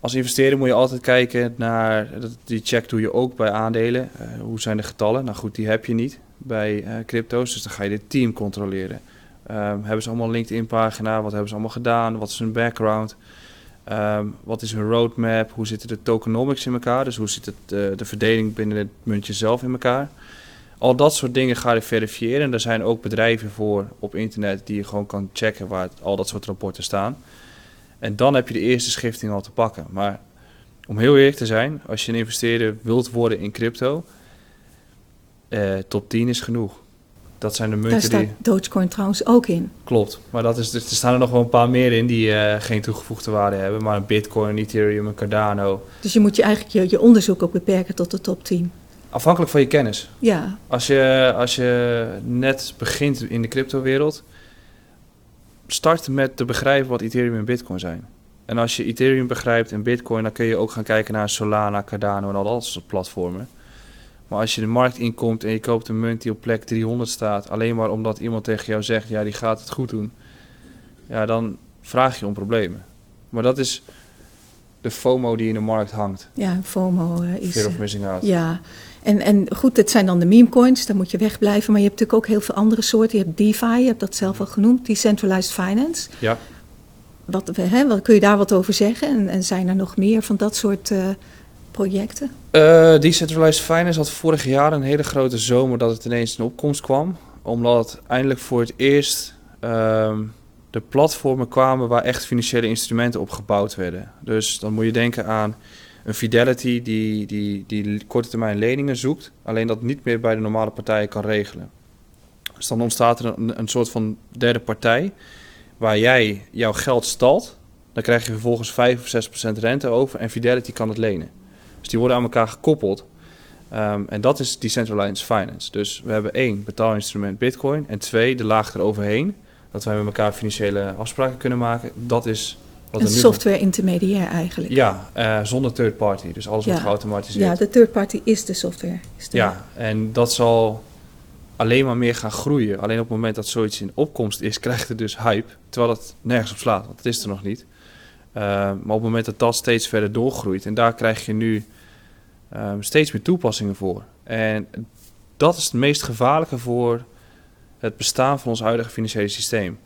Als investeerder moet je altijd kijken naar, die check doe je ook bij aandelen. Uh, hoe zijn de getallen? Nou goed, die heb je niet bij uh, crypto's, dus dan ga je dit team controleren. Um, hebben ze allemaal een LinkedIn-pagina? Wat hebben ze allemaal gedaan? Wat is hun background? Um, wat is hun roadmap? Hoe zitten de tokenomics in elkaar? Dus hoe zit het, uh, de verdeling binnen het muntje zelf in elkaar? Al dat soort dingen ga je verifiëren. En er zijn ook bedrijven voor op internet die je gewoon kan checken waar al dat soort rapporten staan. En dan heb je de eerste schifting al te pakken. Maar om heel eerlijk te zijn, als je een investeerder wilt worden in crypto, uh, top 10 is genoeg. Dat zijn de munten Daar staat die... Dogecoin trouwens ook in. Klopt, maar dat is, er staan er nog wel een paar meer in die uh, geen toegevoegde waarde hebben. Maar een Bitcoin, een Ethereum, een Cardano. Dus je moet je eigenlijk je, je onderzoek ook beperken tot de top 10. Afhankelijk van je kennis. Ja. Als je, als je net begint in de cryptowereld, start met te begrijpen wat Ethereum en Bitcoin zijn. En als je Ethereum begrijpt en Bitcoin, dan kun je ook gaan kijken naar Solana, Cardano en al dat soort platformen. Maar als je de markt inkomt en je koopt een munt die op plek 300 staat, alleen maar omdat iemand tegen jou zegt, ja, die gaat het goed doen, ja, dan vraag je om problemen. Maar dat is de FOMO die in de markt hangt. Ja, FOMO uh, is... Fear of missing out. Ja, en, en goed, het zijn dan de meme coins, daar moet je wegblijven. Maar je hebt natuurlijk ook heel veel andere soorten. Je hebt DeFi, je hebt dat zelf al genoemd, Decentralized Finance. Ja. Wat, hè, wat kun je daar wat over zeggen? En, en zijn er nog meer van dat soort uh, projecten? Uh, Decentralized Finance had vorig jaar een hele grote zomer dat het ineens in opkomst kwam. Omdat eindelijk voor het eerst um, de platformen kwamen waar echt financiële instrumenten op gebouwd werden. Dus dan moet je denken aan een Fidelity die, die, die korte termijn leningen zoekt, alleen dat niet meer bij de normale partijen kan regelen. Dus dan ontstaat er een, soort van derde partij waar jij jouw geld stalt. Dan krijg je vervolgens 5 of 6 procent rente over en Fidelity kan het lenen. Dus die worden aan elkaar gekoppeld. Um, en dat is decentralized finance. Dus we hebben één betaalinstrument Bitcoin en twee de laag eroverheen. Dat wij met elkaar financiële afspraken kunnen maken. Dat is wat een software intermediair eigenlijk. Ja, uh, zonder third party. Dus alles wordt geautomatiseerd. Ja, de third party is de software. Is de ja, en dat zal alleen maar meer gaan groeien. Alleen op het moment dat zoiets in opkomst is, krijgt het dus hype. Terwijl het nergens op slaat, want het is er nog niet. Uh, maar op het moment dat dat steeds verder doorgroeit, en daar krijg je nu um, steeds meer toepassingen voor. En dat is het meest gevaarlijke voor het bestaan van ons huidige financiële systeem.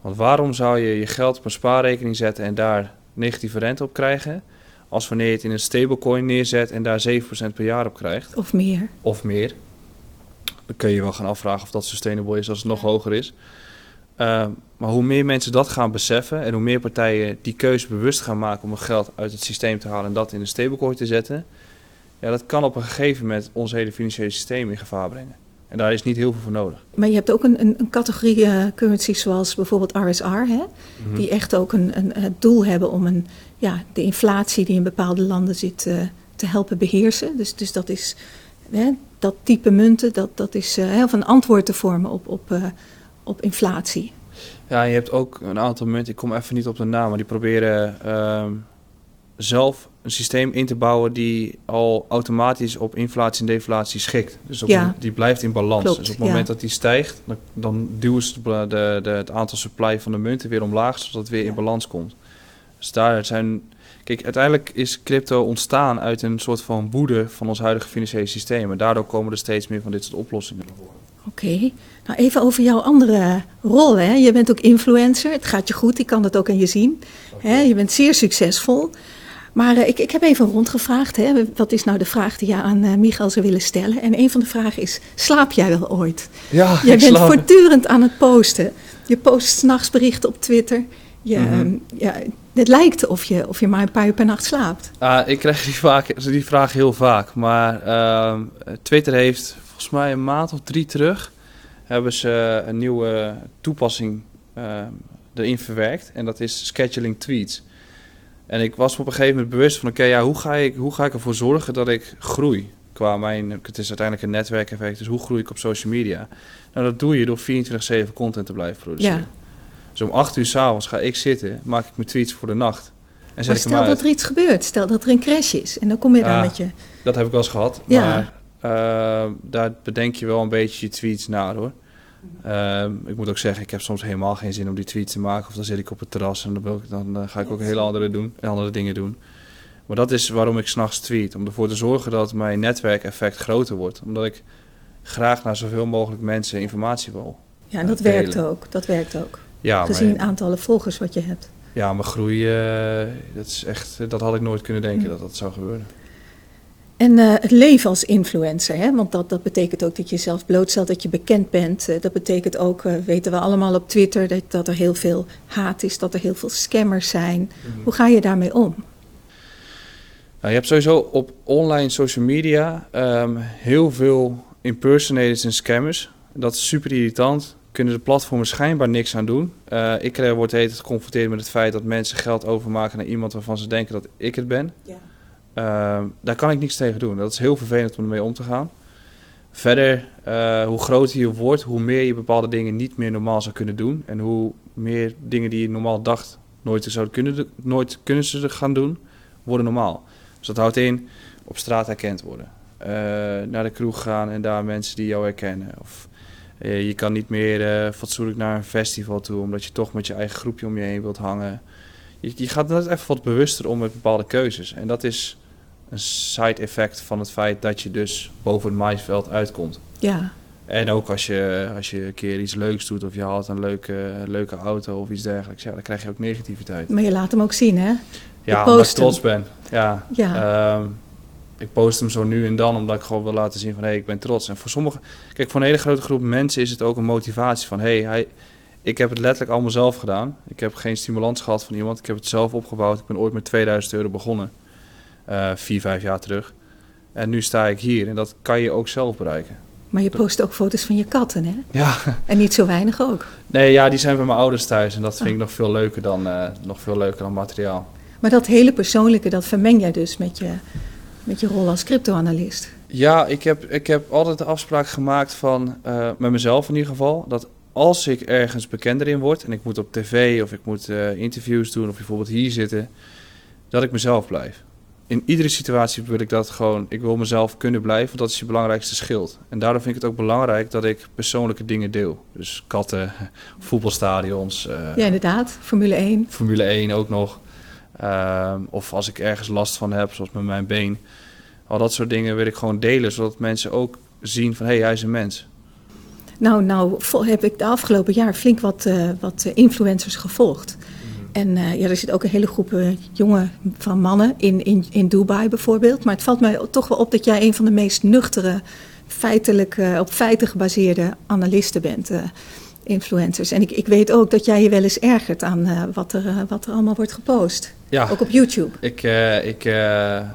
Want waarom zou je je geld op een spaarrekening zetten en daar negatieve rente op krijgen, als wanneer je het in een stablecoin neerzet en daar 7% per jaar op krijgt? Of meer. Of meer. Dan kun je je wel gaan afvragen of dat sustainable is als het nog hoger is. Uh, maar hoe meer mensen dat gaan beseffen en hoe meer partijen die keuze bewust gaan maken om hun geld uit het systeem te halen en dat in een stablecoin te zetten, ja, dat kan op een gegeven moment ons hele financiële systeem in gevaar brengen. En daar is niet heel veel voor nodig. Maar je hebt ook een, een, een categorie uh, currencies zoals bijvoorbeeld RSR, hè? Mhm. die echt ook een, een, het doel hebben om een, ja, de inflatie die in bepaalde landen zit uh, te helpen beheersen. Dus, dus dat is hè, dat type munten, dat, dat is uh, heel een antwoord te vormen op, op, op inflatie. Ja, je hebt ook een aantal munten, ik kom even niet op de naam, maar die proberen ehm, zelf een systeem in te bouwen die al automatisch op inflatie en deflatie schikt. Dus op Ja. een- die blijft in balans. Klopt, dus op het moment ja. dat die stijgt, dan, dan duwen ze de, de, de- het aantal supply van de munten weer omlaag, zodat het weer in balans komt. Dus daar zijn... Kijk, uiteindelijk is crypto ontstaan uit een soort van woede van ons huidige financiële systeem. En daardoor komen er steeds meer van dit soort oplossingen naar voren. Oké, nou even over jouw andere rol. Hè? Je bent ook influencer, het gaat je goed, ik kan dat ook aan je zien. Hè? Je bent zeer succesvol. Maar eh, ik, ik heb even rondgevraagd, hè? wat is nou de vraag die je aan eh Michael zou willen stellen? En een van de vragen is, slaap jij wel ooit? Ja, Jij bent voortdurend aan het posten. Je post s'nachts berichten op Twitter. Je, Mhm. ehm, ja, het lijkt of je, of je maar een paar uur per nacht slaapt. Ah, ik krijg die, vaak, die vraag heel vaak. Maar ehm, Twitter heeft volgens mij een maand of drie terug... hebben ze een nieuwe toepassing ehm, erin verwerkt. En dat is scheduling tweets. En ik was me op een gegeven moment bewust van... oké, ja, hoe, ga ik, hoe ga ik ervoor zorgen dat ik groei? Qua mijn, het is uiteindelijk een netwerkeffect, dus hoe groei ik op social media? Nou, dat doe je door 24-7 content te blijven produceren. Ja. Dus om 8 uur s'avonds ga ik zitten, maak ik mijn tweets voor de nacht. En zet Maar ik hem stel dat er iets gebeurt, stel dat er een crash is. En dan kom je daar Ah. met je... Dat heb ik wel eens gehad. Ja. Maar eh, daar bedenk je wel een beetje je tweets na hoor. Ehm, ik moet ook zeggen, ik heb soms helemaal geen zin om die tweets te maken. Of dan zit ik op het terras en dan, ik, dan eh, ga ik ook hele andere, doen, andere dingen doen. Maar dat is waarom ik s'nachts tweet. Om ervoor te zorgen dat mijn netwerkeffect groter wordt. Omdat ik graag naar zoveel mogelijk mensen informatie wil. Ja, en dat delen. werkt ook. Dat werkt ook. Ja, Gezien maar, het aantallen volgers wat je hebt. ja, maar groei, eh, dat, is echt, dat had ik nooit kunnen denken Hm. dat dat zou gebeuren. En eh, het leven als influencer, hè? want dat, dat betekent ook dat je jezelf blootstelt, dat je bekend bent. Eh, dat betekent ook, eh, weten we allemaal op Twitter, dat, dat er heel veel haat is, dat er heel veel scammers zijn. Hoe ga je daarmee om? Nou, je hebt sowieso op online social media ehm, heel veel impersonators en scammers. Dat is super irritant. Kunnen de platformen schijnbaar niks aan doen. Ik word tijd geconfronteerd met het feit dat mensen geld overmaken naar iemand waarvan ze denken dat ik het ben. Ehm, daar kan ik niks tegen doen. Dat is heel vervelend om ermee om te gaan. Verder, eh, hoe groter je wordt, hoe meer je bepaalde dingen niet meer normaal zou kunnen doen. En hoe meer dingen die je normaal dacht nooit zouden kunnen, nooit kunnen ze gaan doen, worden normaal. Dus dat houdt in op straat herkend worden. Eh, naar de kroeg gaan en daar mensen die jou herkennen. Of eh, je kan niet meer fatsoenlijk naar een festival toe, omdat je toch met je eigen groepje om je heen wilt hangen. Je, je gaat net even wat bewuster om met bepaalde keuzes. En dat is een side effect van het feit dat je dus boven het maisveld uitkomt. Ja, En ook als je, als je een keer iets leuks doet of je haalt een leuke, leuke auto of iets dergelijks, ja, dan krijg je ook negativiteit. maar je laat hem ook zien, hè? Ja, omdat ik trots ben. Ja. Ja. Ehm, ik post hem zo nu en dan omdat ik gewoon wil laten zien van hé, hey, ik ben trots. En voor sommigen, kijk, voor een hele grote groep mensen is het ook een motivatie van hé, hey, hij, ik heb het letterlijk allemaal zelf gedaan. Ik heb geen stimulans gehad van iemand. Ik heb het zelf opgebouwd. Ik ben ooit met 2000 euro begonnen. Eh, vier, vijf jaar terug. En nu sta ik hier en dat kan je ook zelf bereiken. Maar je post ook foto's van je katten, hè? Ja, En niet zo weinig ook. nee, ja, die zijn bij mijn ouders thuis en dat vind ik nog veel leuker dan, eh, nog veel leuker dan materiaal. Maar dat hele persoonlijke, dat vermeng jij dus met je, met je rol als crypto-analyst. Ja, ik heb, ik heb altijd de afspraak gemaakt van, eh, met mezelf in ieder geval, dat als ik ergens bekender in word en ik moet op tv of ik moet interviews doen of bijvoorbeeld hier zitten, dat ik mezelf blijf. In iedere situatie wil ik dat gewoon, ik wil mezelf kunnen blijven, want dat is je belangrijkste schild. En daardoor vind ik het ook belangrijk dat ik persoonlijke dingen deel. Dus katten, voetbalstadions, eh, Ja, inderdaad. Formule 1. Formule 1 ook nog. Ehm, of als ik ergens last van heb, zoals met mijn been. Al dat soort dingen wil ik gewoon delen, zodat mensen ook zien van hé, hey, hij is een mens. Nou, nou heb ik de afgelopen jaar flink wat, eh, wat eh, influencers gevolgd. En eh, ja, er zit ook een hele groep eh, jongen van mannen in, in, in Dubai bijvoorbeeld. Maar het valt mij toch wel op dat jij een van de meest nuchtere, feitelijk eh, op feiten gebaseerde analisten bent. influencers. En ik, ik weet ook dat jij je wel eens ergert aan wat, er, wat er allemaal wordt gepost. Ja, Ook op YouTube. ik, ik eh, ehm,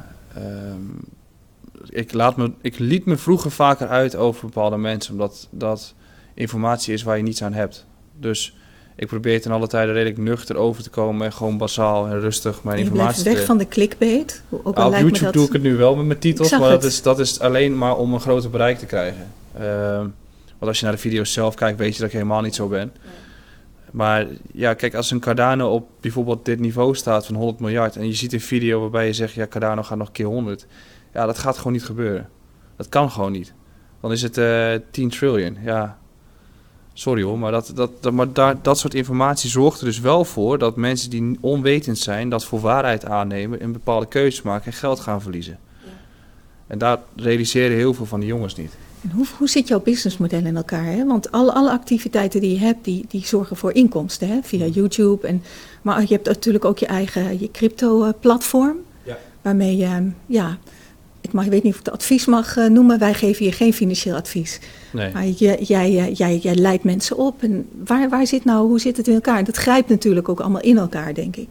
ik, laat me, ik liet me vroeger vaker uit over bepaalde mensen, omdat dat informatie is waar je niets aan hebt. Dus ik probeer ten alle tijde redelijk nuchter over te komen en gewoon basaal en rustig mijn je informatie blijft weg te... van de clickbait. Ook al Nou, op YouTube dat... doe ik het nu wel met mijn titels, maar dat is, dat is alleen maar om een groter bereik te krijgen. Ehm, want als je naar de video's zelf kijkt, weet je dat ik helemaal niet zo ben. Maar ja, kijk, als een Cardano op bijvoorbeeld dit niveau staat van 100 miljard... en je ziet een video waarbij je zegt, ja, Cardano gaat nog keer 100. Ja, dat gaat gewoon niet gebeuren. Dat kan gewoon niet. Dan is het eh 10 trillion, ja. Sorry hoor, maar, dat, dat, dat, maar daar, dat soort informatie zorgt er dus wel voor... dat mensen die onwetend zijn, dat voor waarheid aannemen... en bepaalde keuzes maken en geld gaan verliezen. En daar realiseren heel veel van de jongens niet. En hoe, hoe zit jouw businessmodel in elkaar? Hè? Want alle, alle activiteiten die je hebt, die, die zorgen voor inkomsten hè? via YouTube. En, maar je hebt natuurlijk ook je eigen je crypto-platform. Ja. Waarmee je, ja, ik, mag, ik weet niet of ik het advies mag eh, noemen. Wij geven je geen financieel advies. Nee. Maar je, jij, eh, jij, jij leidt mensen op. En waar, waar zit nou, hoe zit het in elkaar? Dat grijpt natuurlijk ook allemaal in elkaar, denk ik.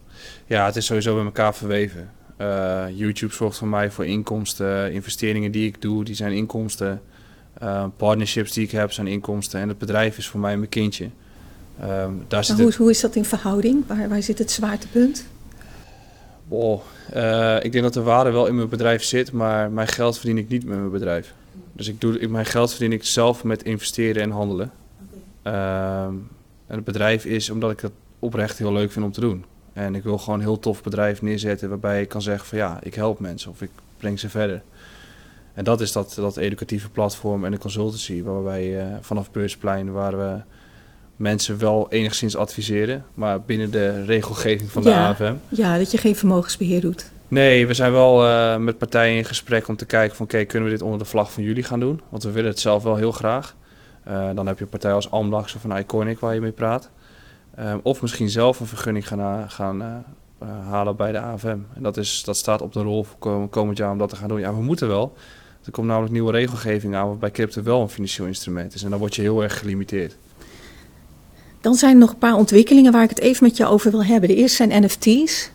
Ja, het is sowieso met elkaar verweven. Eh, YouTube zorgt voor mij voor inkomsten. Investeringen die ik doe, die zijn inkomsten. Partnerships die ik heb, zijn inkomsten. En het bedrijf is voor mij mijn kindje. Ehm, daar zit hoe, het, hoe is dat in verhouding? Waar, waar zit het zwaartepunt? Oh, ik denk dat de waarde wel in mijn bedrijf zit, maar mijn geld verdien ik niet met mijn bedrijf. Dus ik doe, ik, mijn geld verdien ik zelf met investeren en handelen. Ehm, en het bedrijf is omdat ik het oprecht heel leuk vind om te doen. En ik wil gewoon een heel tof bedrijf neerzetten waarbij ik kan zeggen van ja, ik help mensen of ik breng ze verder. En dat is dat, dat educatieve platform en de consultancy waarbij eh, vanaf Beursplein waar we mensen wel enigszins adviseren, maar binnen de regelgeving van de Ja. AFM. Ja, dat je geen vermogensbeheer doet. Nee, we zijn wel eh, met partijen in gesprek om te kijken van... oké, kunnen we dit onder de vlag van jullie gaan doen? Want we willen het zelf wel heel graag. Eh, dan heb je een partij als Amdax of een Iconic waar je mee praat. Ehm, of misschien zelf een vergunning gaan, gaan eh, eh, halen bij de AFM. En dat, is, dat staat op de rol voor kom- komend jaar om dat te gaan doen. Ja, we moeten wel. Er komt namelijk nieuwe regelgeving aan waarbij crypto wel een financieel instrument is. En dan word je heel erg gelimiteerd. Dan zijn er nog een paar ontwikkelingen waar ik het even met jou over wil hebben. De eerste zijn NFT's,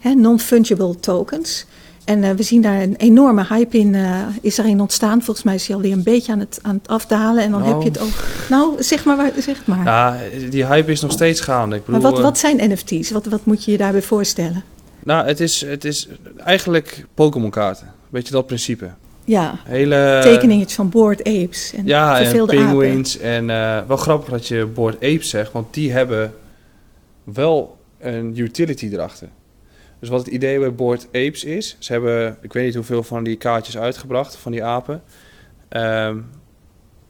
hè, non-fungible tokens. En eh, we zien daar een enorme hype in, eh, is daarin ontstaan. Volgens mij is hij alweer een beetje aan het, aan het afdalen. En dan Nou. heb je het ook. Nou, zeg maar, waar- zeg maar. Ja, die hype is nog steeds gaande. Ik bedoel, maar wat, eh, wat zijn NFT's? Wat, wat moet je je daarbij voorstellen? Nou, het is, het is eigenlijk Pokémon kaarten. Weet je dat principe? Ja, Hele tekeningetjes van Bored Apes en Ja, en apen. penguins. En eh, wel grappig dat je Board Apes zegt, want die hebben wel een utility erachter. Dus wat het idee bij Board Apes is, ze hebben, ik weet niet hoeveel van die kaartjes uitgebracht, van die apen. Ehm,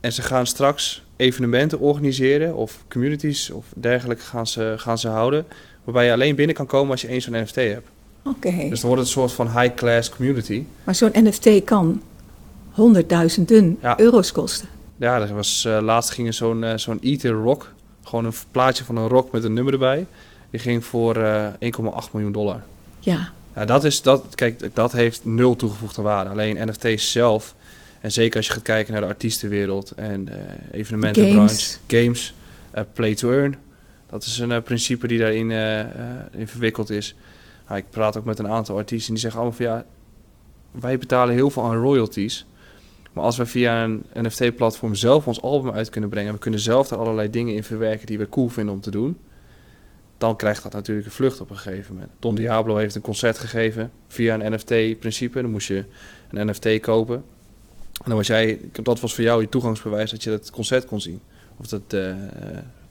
en ze gaan straks evenementen organiseren of communities of dergelijke gaan ze, gaan ze houden. Waarbij je alleen binnen kan komen als je één zo'n NFT hebt. Oké, Dus dan wordt het een soort van high-class community. maar zo'n NFT kan honderdduizenden Ja. euro's kosten. Ja, er was, eh, laatst ging er zo'n eh, zo'n Ether Rock. Gewoon een plaatje van een rock met een nummer erbij. Die ging voor eh 1,8 miljoen dollar. Ja, Ja, dat is, dat, kijk, dat heeft nul toegevoegde waarde. Alleen NFT's zelf, en zeker als je gaat kijken naar de artiestenwereld en eh evenementenbranche, Games. games, eh, play to earn. Dat is een eh, principe die daarin eh, eh, in verwikkeld is. Ja, ik praat ook met een aantal artiesten en die zeggen allemaal van ja, wij betalen heel veel aan royalties. Maar als we via een NFT-platform zelf ons album uit kunnen brengen... en we kunnen zelf er allerlei dingen in verwerken die we cool vinden om te doen... dan krijgt dat natuurlijk een vlucht op een gegeven moment. Don Diablo heeft een concert gegeven via een NFT-principe. Dan moest je een NFT kopen. En dan was jij, dat was voor jou je toegangsbewijs dat je dat concert kon zien. Of dat, eh,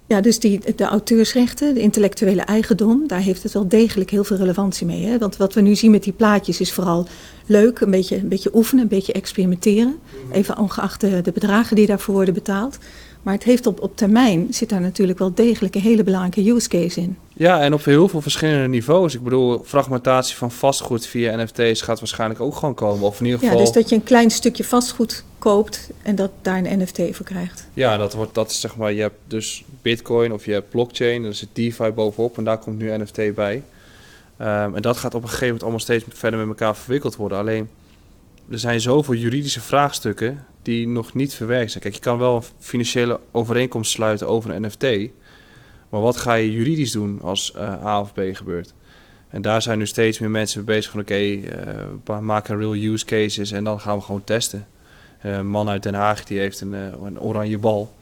Ja, dus die, de auteursrechten, de intellectuele eigendom, daar heeft het wel degelijk heel veel relevantie mee. Hè? Want wat we nu zien met die plaatjes is vooral leuk, een beetje, een beetje oefenen, een beetje experimenteren. Even ongeacht de, de bedragen die daarvoor worden betaald. Maar het heeft op, op termijn, zit daar natuurlijk wel degelijk een hele belangrijke use case in. Ja, en op heel veel verschillende niveaus. Ik bedoel, fragmentatie van vastgoed via NFT's gaat waarschijnlijk ook gewoon komen. Of in ieder Ja, geval... dus dat je een klein stukje vastgoed koopt en dat daar een NFT voor krijgt. Ja, dat wordt dat is zeg maar, je hebt dus Bitcoin of je hebt blockchain, er zit DeFi bovenop en daar komt nu NFT bij. Ehm, en dat gaat op een gegeven moment allemaal steeds verder met elkaar verwikkeld worden. Alleen er zijn zoveel juridische vraagstukken die nog niet verwerkt zijn. Kijk, je kan wel een financiële overeenkomst sluiten over een NFT, maar wat ga je juridisch doen als eh, A of B gebeurt? En daar zijn nu steeds meer mensen mee bezig van oké, okay, uh, maken real use cases en dan gaan we gewoon testen. Uh, een man uit Den Haag die heeft een, uh, een oranje bal.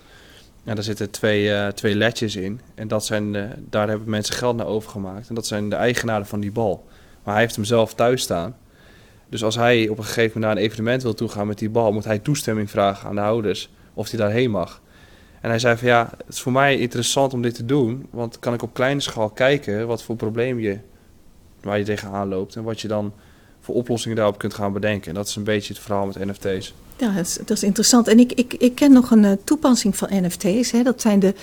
En daar zitten twee, twee ledjes in. En dat zijn, daar hebben mensen geld naar overgemaakt. En dat zijn de eigenaren van die bal. Maar hij heeft hem zelf thuis staan. Dus als hij op een gegeven moment naar een evenement wil toegaan met die bal, moet hij toestemming vragen aan de ouders of hij daarheen mag. En hij zei van ja, het is voor mij interessant om dit te doen, want kan ik op kleine schaal kijken wat voor probleem je, waar je tegenaan loopt en wat je dan voor oplossingen daarop kunt gaan bedenken. En dat is een beetje het verhaal met NFT's. Ja, dat is, dat is interessant. En ik, ik, ik ken nog een uh, toepassing van NFT's. Hè. Dat zijn de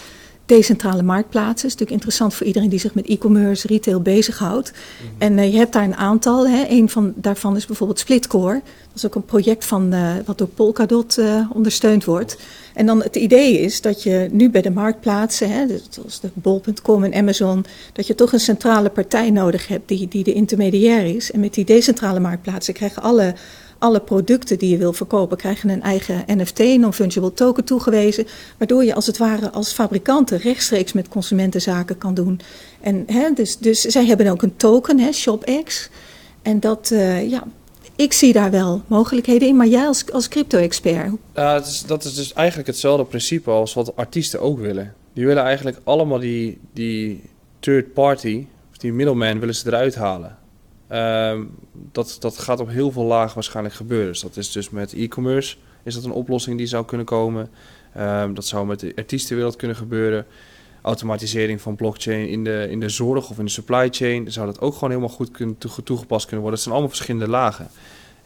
decentrale marktplaatsen. Is natuurlijk interessant voor iedereen die zich met e-commerce, retail bezighoudt. Mm En uh, je hebt daar een aantal. Hè. Een van daarvan is bijvoorbeeld Splitcore. Dat is ook een project van, uh, wat door Polkadot uh, ondersteund wordt. En dan het idee is dat je nu bij de marktplaatsen, hè, dus zoals de Bol.com en Amazon, dat je toch een centrale partij nodig hebt die, die de intermediair is. En met die decentrale marktplaatsen krijgen alle alle producten die je wil verkopen krijgen een eigen NFT, non-fungible token toegewezen. Waardoor je als het ware als fabrikanten rechtstreeks met consumentenzaken kan doen. En, hè, dus, dus zij hebben ook een token, hè, ShopX. En dat, uh, ja, ik zie daar wel mogelijkheden in, maar jij als, als crypto-expert? Dat is dus eigenlijk hetzelfde principe als wat artiesten ook willen. Die willen eigenlijk allemaal die, die third party, of die middleman, willen ze eruit halen. Um, dat, dat gaat op heel veel lagen waarschijnlijk gebeuren. Dus dat is dus met e-commerce is dat een oplossing die zou kunnen komen. Um, dat zou met de artiestenwereld kunnen gebeuren. Automatisering van blockchain in de, in de zorg of in de supply chain zou dat ook gewoon helemaal goed kunnen, toegepast kunnen worden. Het zijn allemaal verschillende lagen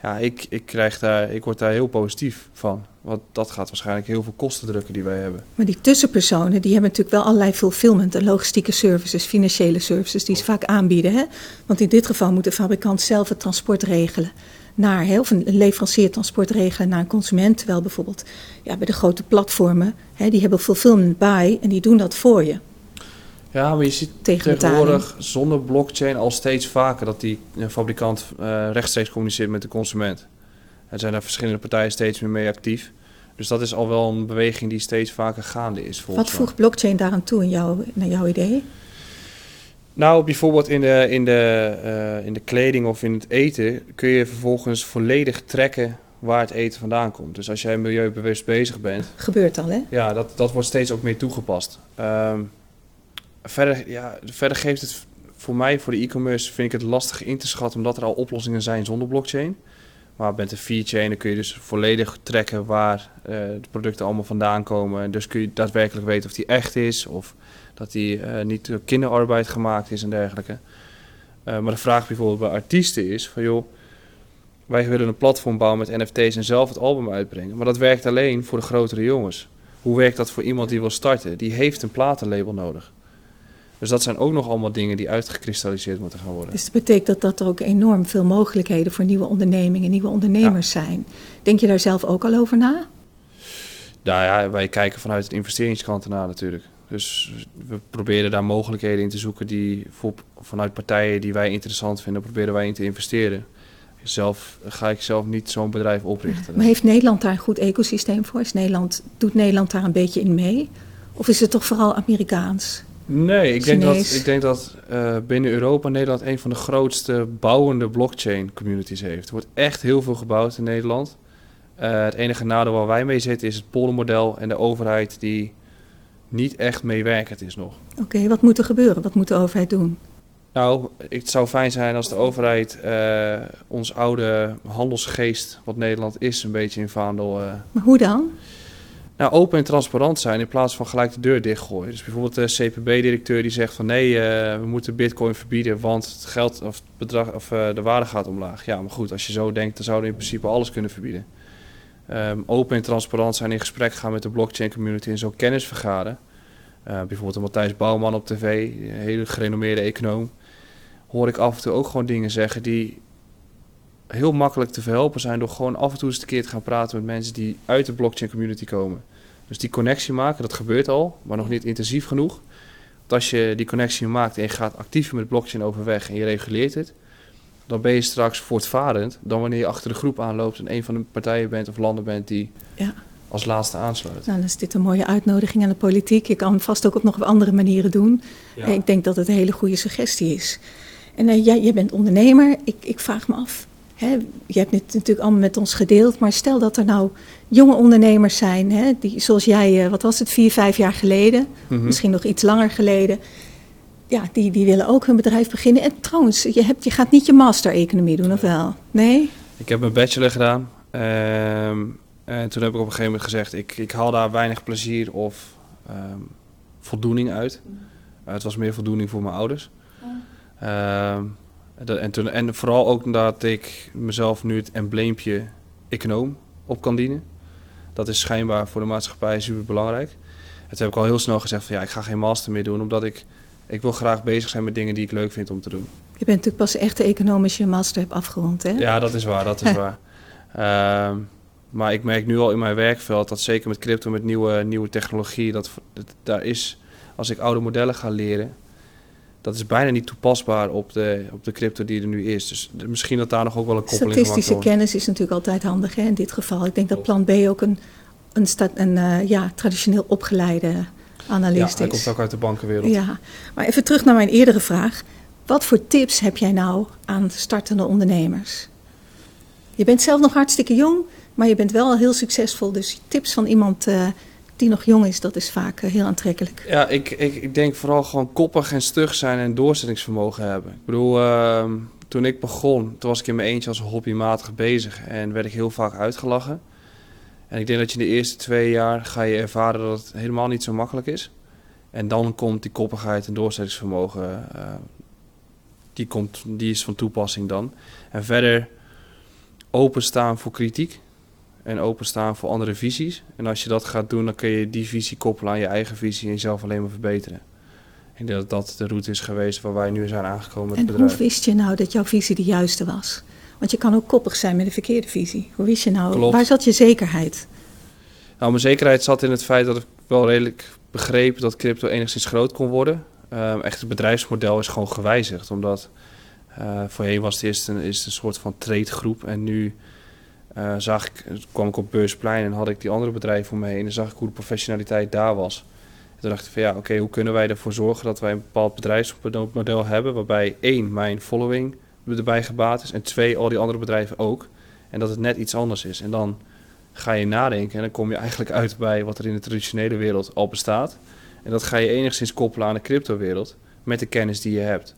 ja, ik, ik, krijg daar, ik word daar heel positief van. Want dat gaat waarschijnlijk heel veel kosten drukken die wij hebben. Maar die tussenpersonen, die hebben natuurlijk wel allerlei fulfillment en logistieke services, financiële services die ze vaak aanbieden. Hè? Want in dit geval moet de fabrikant zelf het transport regelen. Naar, hè, of een leverancier transport regelen naar een consument. Terwijl bijvoorbeeld ja, bij de grote platformen, hè, die hebben fulfillment bij en die doen dat voor je. Ja, maar je ziet tegenwoordig zonder blockchain al steeds vaker dat die fabrikant uh, rechtstreeks communiceert met de consument. Er zijn daar verschillende partijen steeds meer mee actief. Dus dat is al wel een beweging die steeds vaker gaande is. Wat voegt blockchain daaraan toe in jouw, naar jouw idee? Nou, bijvoorbeeld in de, in, de, uh, in de kleding of in het eten kun je vervolgens volledig trekken waar het eten vandaan komt. Dus als jij milieubewust bezig bent. Gebeurt al, hè? Ja, dat, dat wordt steeds ook meer toegepast. Um, verder, ja, verder geeft het voor mij, voor de e-commerce, vind ik het lastig in te schatten, omdat er al oplossingen zijn zonder blockchain. Maar met de V-chain dan kun je dus volledig trekken waar uh, de producten allemaal vandaan komen. Dus kun je daadwerkelijk weten of die echt is of dat die uh, niet door kinderarbeid gemaakt is en dergelijke. Uh, maar de vraag bijvoorbeeld bij artiesten is van joh, wij willen een platform bouwen met NFT's en zelf het album uitbrengen. Maar dat werkt alleen voor de grotere jongens. Hoe werkt dat voor iemand die wil starten? Die heeft een platenlabel nodig. Dus dat zijn ook nog allemaal dingen die uitgekristalliseerd moeten gaan worden. Dus dat betekent dat, dat er ook enorm veel mogelijkheden voor nieuwe ondernemingen, nieuwe ondernemers zijn. Denk je daar zelf ook al over na? Nou ja, wij kijken vanuit de investeringskant ernaar natuurlijk. Dus we proberen daar mogelijkheden in te zoeken die voor, vanuit partijen die wij interessant vinden, proberen wij in te investeren. Zelf ga ik zelf niet zo'n bedrijf oprichten. Maar heeft Nederland daar een goed ecosysteem voor? Is Nederland, doet Nederland daar een beetje in mee? Of is het toch vooral Amerikaans? Nee, ik denk dat, ik denk dat uh, binnen Europa Nederland een van de grootste bouwende blockchain communities heeft. Er wordt echt heel veel gebouwd in Nederland. Uh, het enige nadeel waar wij mee zitten is het poldermodel en de overheid die niet echt meewerkend is nog. Oké, okay, wat moet er gebeuren? Wat moet de overheid doen? Nou, het zou fijn zijn als de overheid uh, ons oude handelsgeest, wat Nederland is, een beetje in vaandel. maar hoe dan? Nou, open en transparant zijn in plaats van gelijk de deur dichtgooien. Dus bijvoorbeeld de CPB-directeur die zegt van nee, uh, we moeten bitcoin verbieden, want het geld of het bedrag of uh, de waarde gaat omlaag. Ja, maar goed, als je zo denkt, dan zouden we in principe alles kunnen verbieden. Um, open en transparant zijn in gesprek gaan met de blockchain community en zo kennis vergaren. Uh, bijvoorbeeld Matthijs Bouwman op tv, een hele gerenommeerde econoom. Hoor ik af en toe ook gewoon dingen zeggen die heel makkelijk te verhelpen zijn door gewoon af en toe eens een keer te gaan praten met mensen die uit de blockchain community komen. Dus die connectie maken, dat gebeurt al, maar nog niet intensief genoeg. Want als je die connectie maakt en je gaat actief met blockchain overweg en je reguleert het, dan ben je straks voortvarend dan wanneer je achter de groep aanloopt en een van de partijen bent of landen bent die ja. als laatste aansluit. Nou, dan is dit een mooie uitnodiging aan de politiek. Je kan vast ook op nog op andere manieren doen. Ja. Ik denk dat het een hele goede suggestie is. En uh, jij, jij bent ondernemer. Ik, ik vraag me af, hè, je hebt het natuurlijk allemaal met ons gedeeld, maar stel dat er nou jonge ondernemers zijn, hè, die, zoals jij, uh, wat was het, vier, vijf jaar geleden, mm-hmm. misschien nog iets langer geleden. Ja, die, die willen ook hun bedrijf beginnen. En trouwens, je, hebt, je gaat niet je master-economie doen, of wel? Nee? Ik heb mijn bachelor gedaan. Uh, en toen heb ik op een gegeven moment gezegd, ik, ik haal daar weinig plezier of um, voldoening uit. Uh, het was meer voldoening voor mijn ouders. Uh, en, toen, en vooral ook dat ik mezelf nu het embleempje econoom op kan dienen. Dat is schijnbaar voor de maatschappij super belangrijk. Toen heb ik al heel snel gezegd van ja, ik ga geen master meer doen, omdat ik, ik wil graag bezig zijn met dingen die ik leuk vind om te doen. Je bent natuurlijk pas echt de economische master hebt afgerond, hè? Ja, dat is waar, dat is waar. Uh, maar ik merk nu al in mijn werkveld dat zeker met crypto, met nieuwe, nieuwe technologie, dat, dat daar is, als ik oude modellen ga leren, dat is bijna niet toepasbaar op de, op de crypto die er nu is. Dus misschien dat daar nog ook wel een koppeling Statistische kennis is natuurlijk altijd handig hè, in dit geval. Ik denk dat plan B ook een, een, sta, een uh, ja, traditioneel opgeleide analist ja, is. hij komt ook uit de bankenwereld. Ja, maar even terug naar mijn eerdere vraag. Wat voor tips heb jij nou aan startende ondernemers? Je bent zelf nog hartstikke jong, maar je bent wel heel succesvol. Dus tips van iemand uh, die nog jong is, dat is vaak uh, heel aantrekkelijk. Ja, ik, ik, ik denk vooral gewoon koppig en stug zijn en doorzettingsvermogen hebben. Ik bedoel, uh, toen ik begon, toen was ik in mijn eentje als hobbymatig bezig en werd ik heel vaak uitgelachen. En ik denk dat je in de eerste twee jaar ga je ervaren dat het helemaal niet zo makkelijk is. En dan komt die koppigheid en doorzettingsvermogen, die, komt, die is van toepassing dan. En verder openstaan voor kritiek en openstaan voor andere visies. En als je dat gaat doen, dan kun je die visie koppelen aan je eigen visie en jezelf alleen maar verbeteren. Denk dat dat de route is geweest waar wij nu zijn aangekomen met en het bedrijf. hoe wist je nou dat jouw visie de juiste was? Want je kan ook koppig zijn met een verkeerde visie. Hoe wist je nou, Klopt. waar zat je zekerheid? Nou, mijn zekerheid zat in het feit dat ik wel redelijk begreep dat crypto enigszins groot kon worden. Um, echt het bedrijfsmodel is gewoon gewijzigd, omdat uh, voorheen was het eerst een, is een soort van tradegroep en nu uh, zag ik, kwam ik op Beursplein en had ik die andere bedrijven om me heen en zag ik hoe de professionaliteit daar was. En toen dacht ik van ja, oké, hoe kunnen wij ervoor zorgen dat wij een bepaald bedrijfsmodel hebben waarbij één, mijn following erbij gebaat is en twee, al die andere bedrijven ook. En dat het net iets anders is. En dan ga je nadenken en dan kom je eigenlijk uit bij wat er in de traditionele wereld al bestaat. En dat ga je enigszins koppelen aan de cryptowereld met de kennis die je hebt.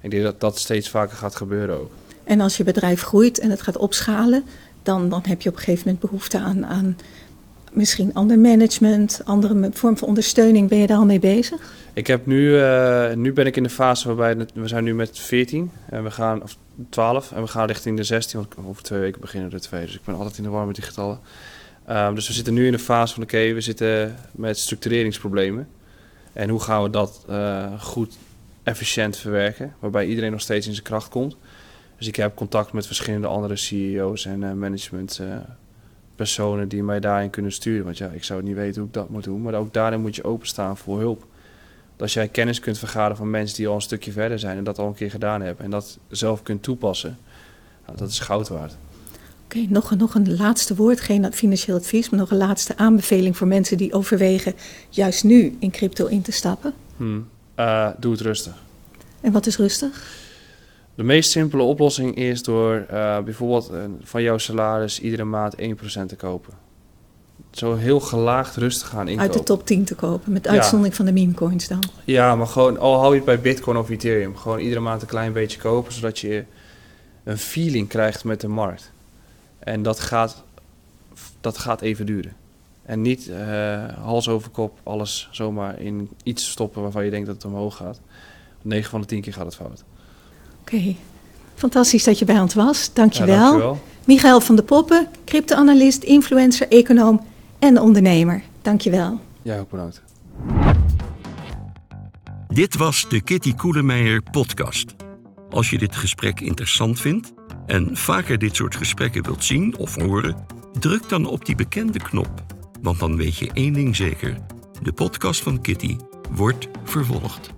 Ik denk dat dat steeds vaker gaat gebeuren ook. En als je bedrijf groeit en het gaat opschalen, dan, dan heb je op een gegeven moment behoefte aan, aan misschien ander management, andere vorm van ondersteuning. Ben je daar al mee bezig? Ik heb nu, uh, nu ben ik in de fase waarbij we zijn nu met 14 en we gaan, of 12 en we gaan richting de 16, want over twee weken beginnen de twee. Dus ik ben altijd in de war met die getallen. Um, dus we zitten nu in de fase van oké, we zitten met structureringsproblemen. En hoe gaan we dat uh, goed, efficiënt verwerken, waarbij iedereen nog steeds in zijn kracht komt. Dus ik heb contact met verschillende andere CEO's en uh, managementpersonen uh, die mij daarin kunnen sturen. Want ja, ik zou niet weten hoe ik dat moet doen. Maar ook daarin moet je openstaan voor hulp. Als jij kennis kunt vergaren van mensen die al een stukje verder zijn en dat al een keer gedaan hebben en dat zelf kunt toepassen, nou, dat is goud waard. Oké, okay, nog, nog een laatste woord, geen financieel advies, maar nog een laatste aanbeveling voor mensen die overwegen juist nu in crypto in te stappen. Hmm. Uh, doe het rustig. En wat is rustig? De meest simpele oplossing is door uh, bijvoorbeeld van jouw salaris iedere maand 1% te kopen. Zo heel gelaagd rustig gaan inkopen. Uit de top 10 te kopen, met uitzondering ja. van de meme coins dan. Ja, maar gewoon, al hou je het bij Bitcoin of Ethereum, gewoon iedere maand een klein beetje kopen, zodat je een feeling krijgt met de markt. En dat gaat, dat gaat even duren. En niet uh, hals over kop alles zomaar in iets stoppen waarvan je denkt dat het omhoog gaat. 9 van de 10 keer gaat het fout. Oké, okay. fantastisch dat je bij ons was. Dank je ja, wel. dankjewel. Michael van der Poppen, crypto-analyst, influencer, econoom en ondernemer. Dank je wel. Ja, ook bedankt. Dit was de Kitty Koelemeijer podcast. Als je dit gesprek interessant vindt en vaker dit soort gesprekken wilt zien of horen, druk dan op die bekende knop. Want dan weet je één ding zeker: de podcast van Kitty wordt vervolgd.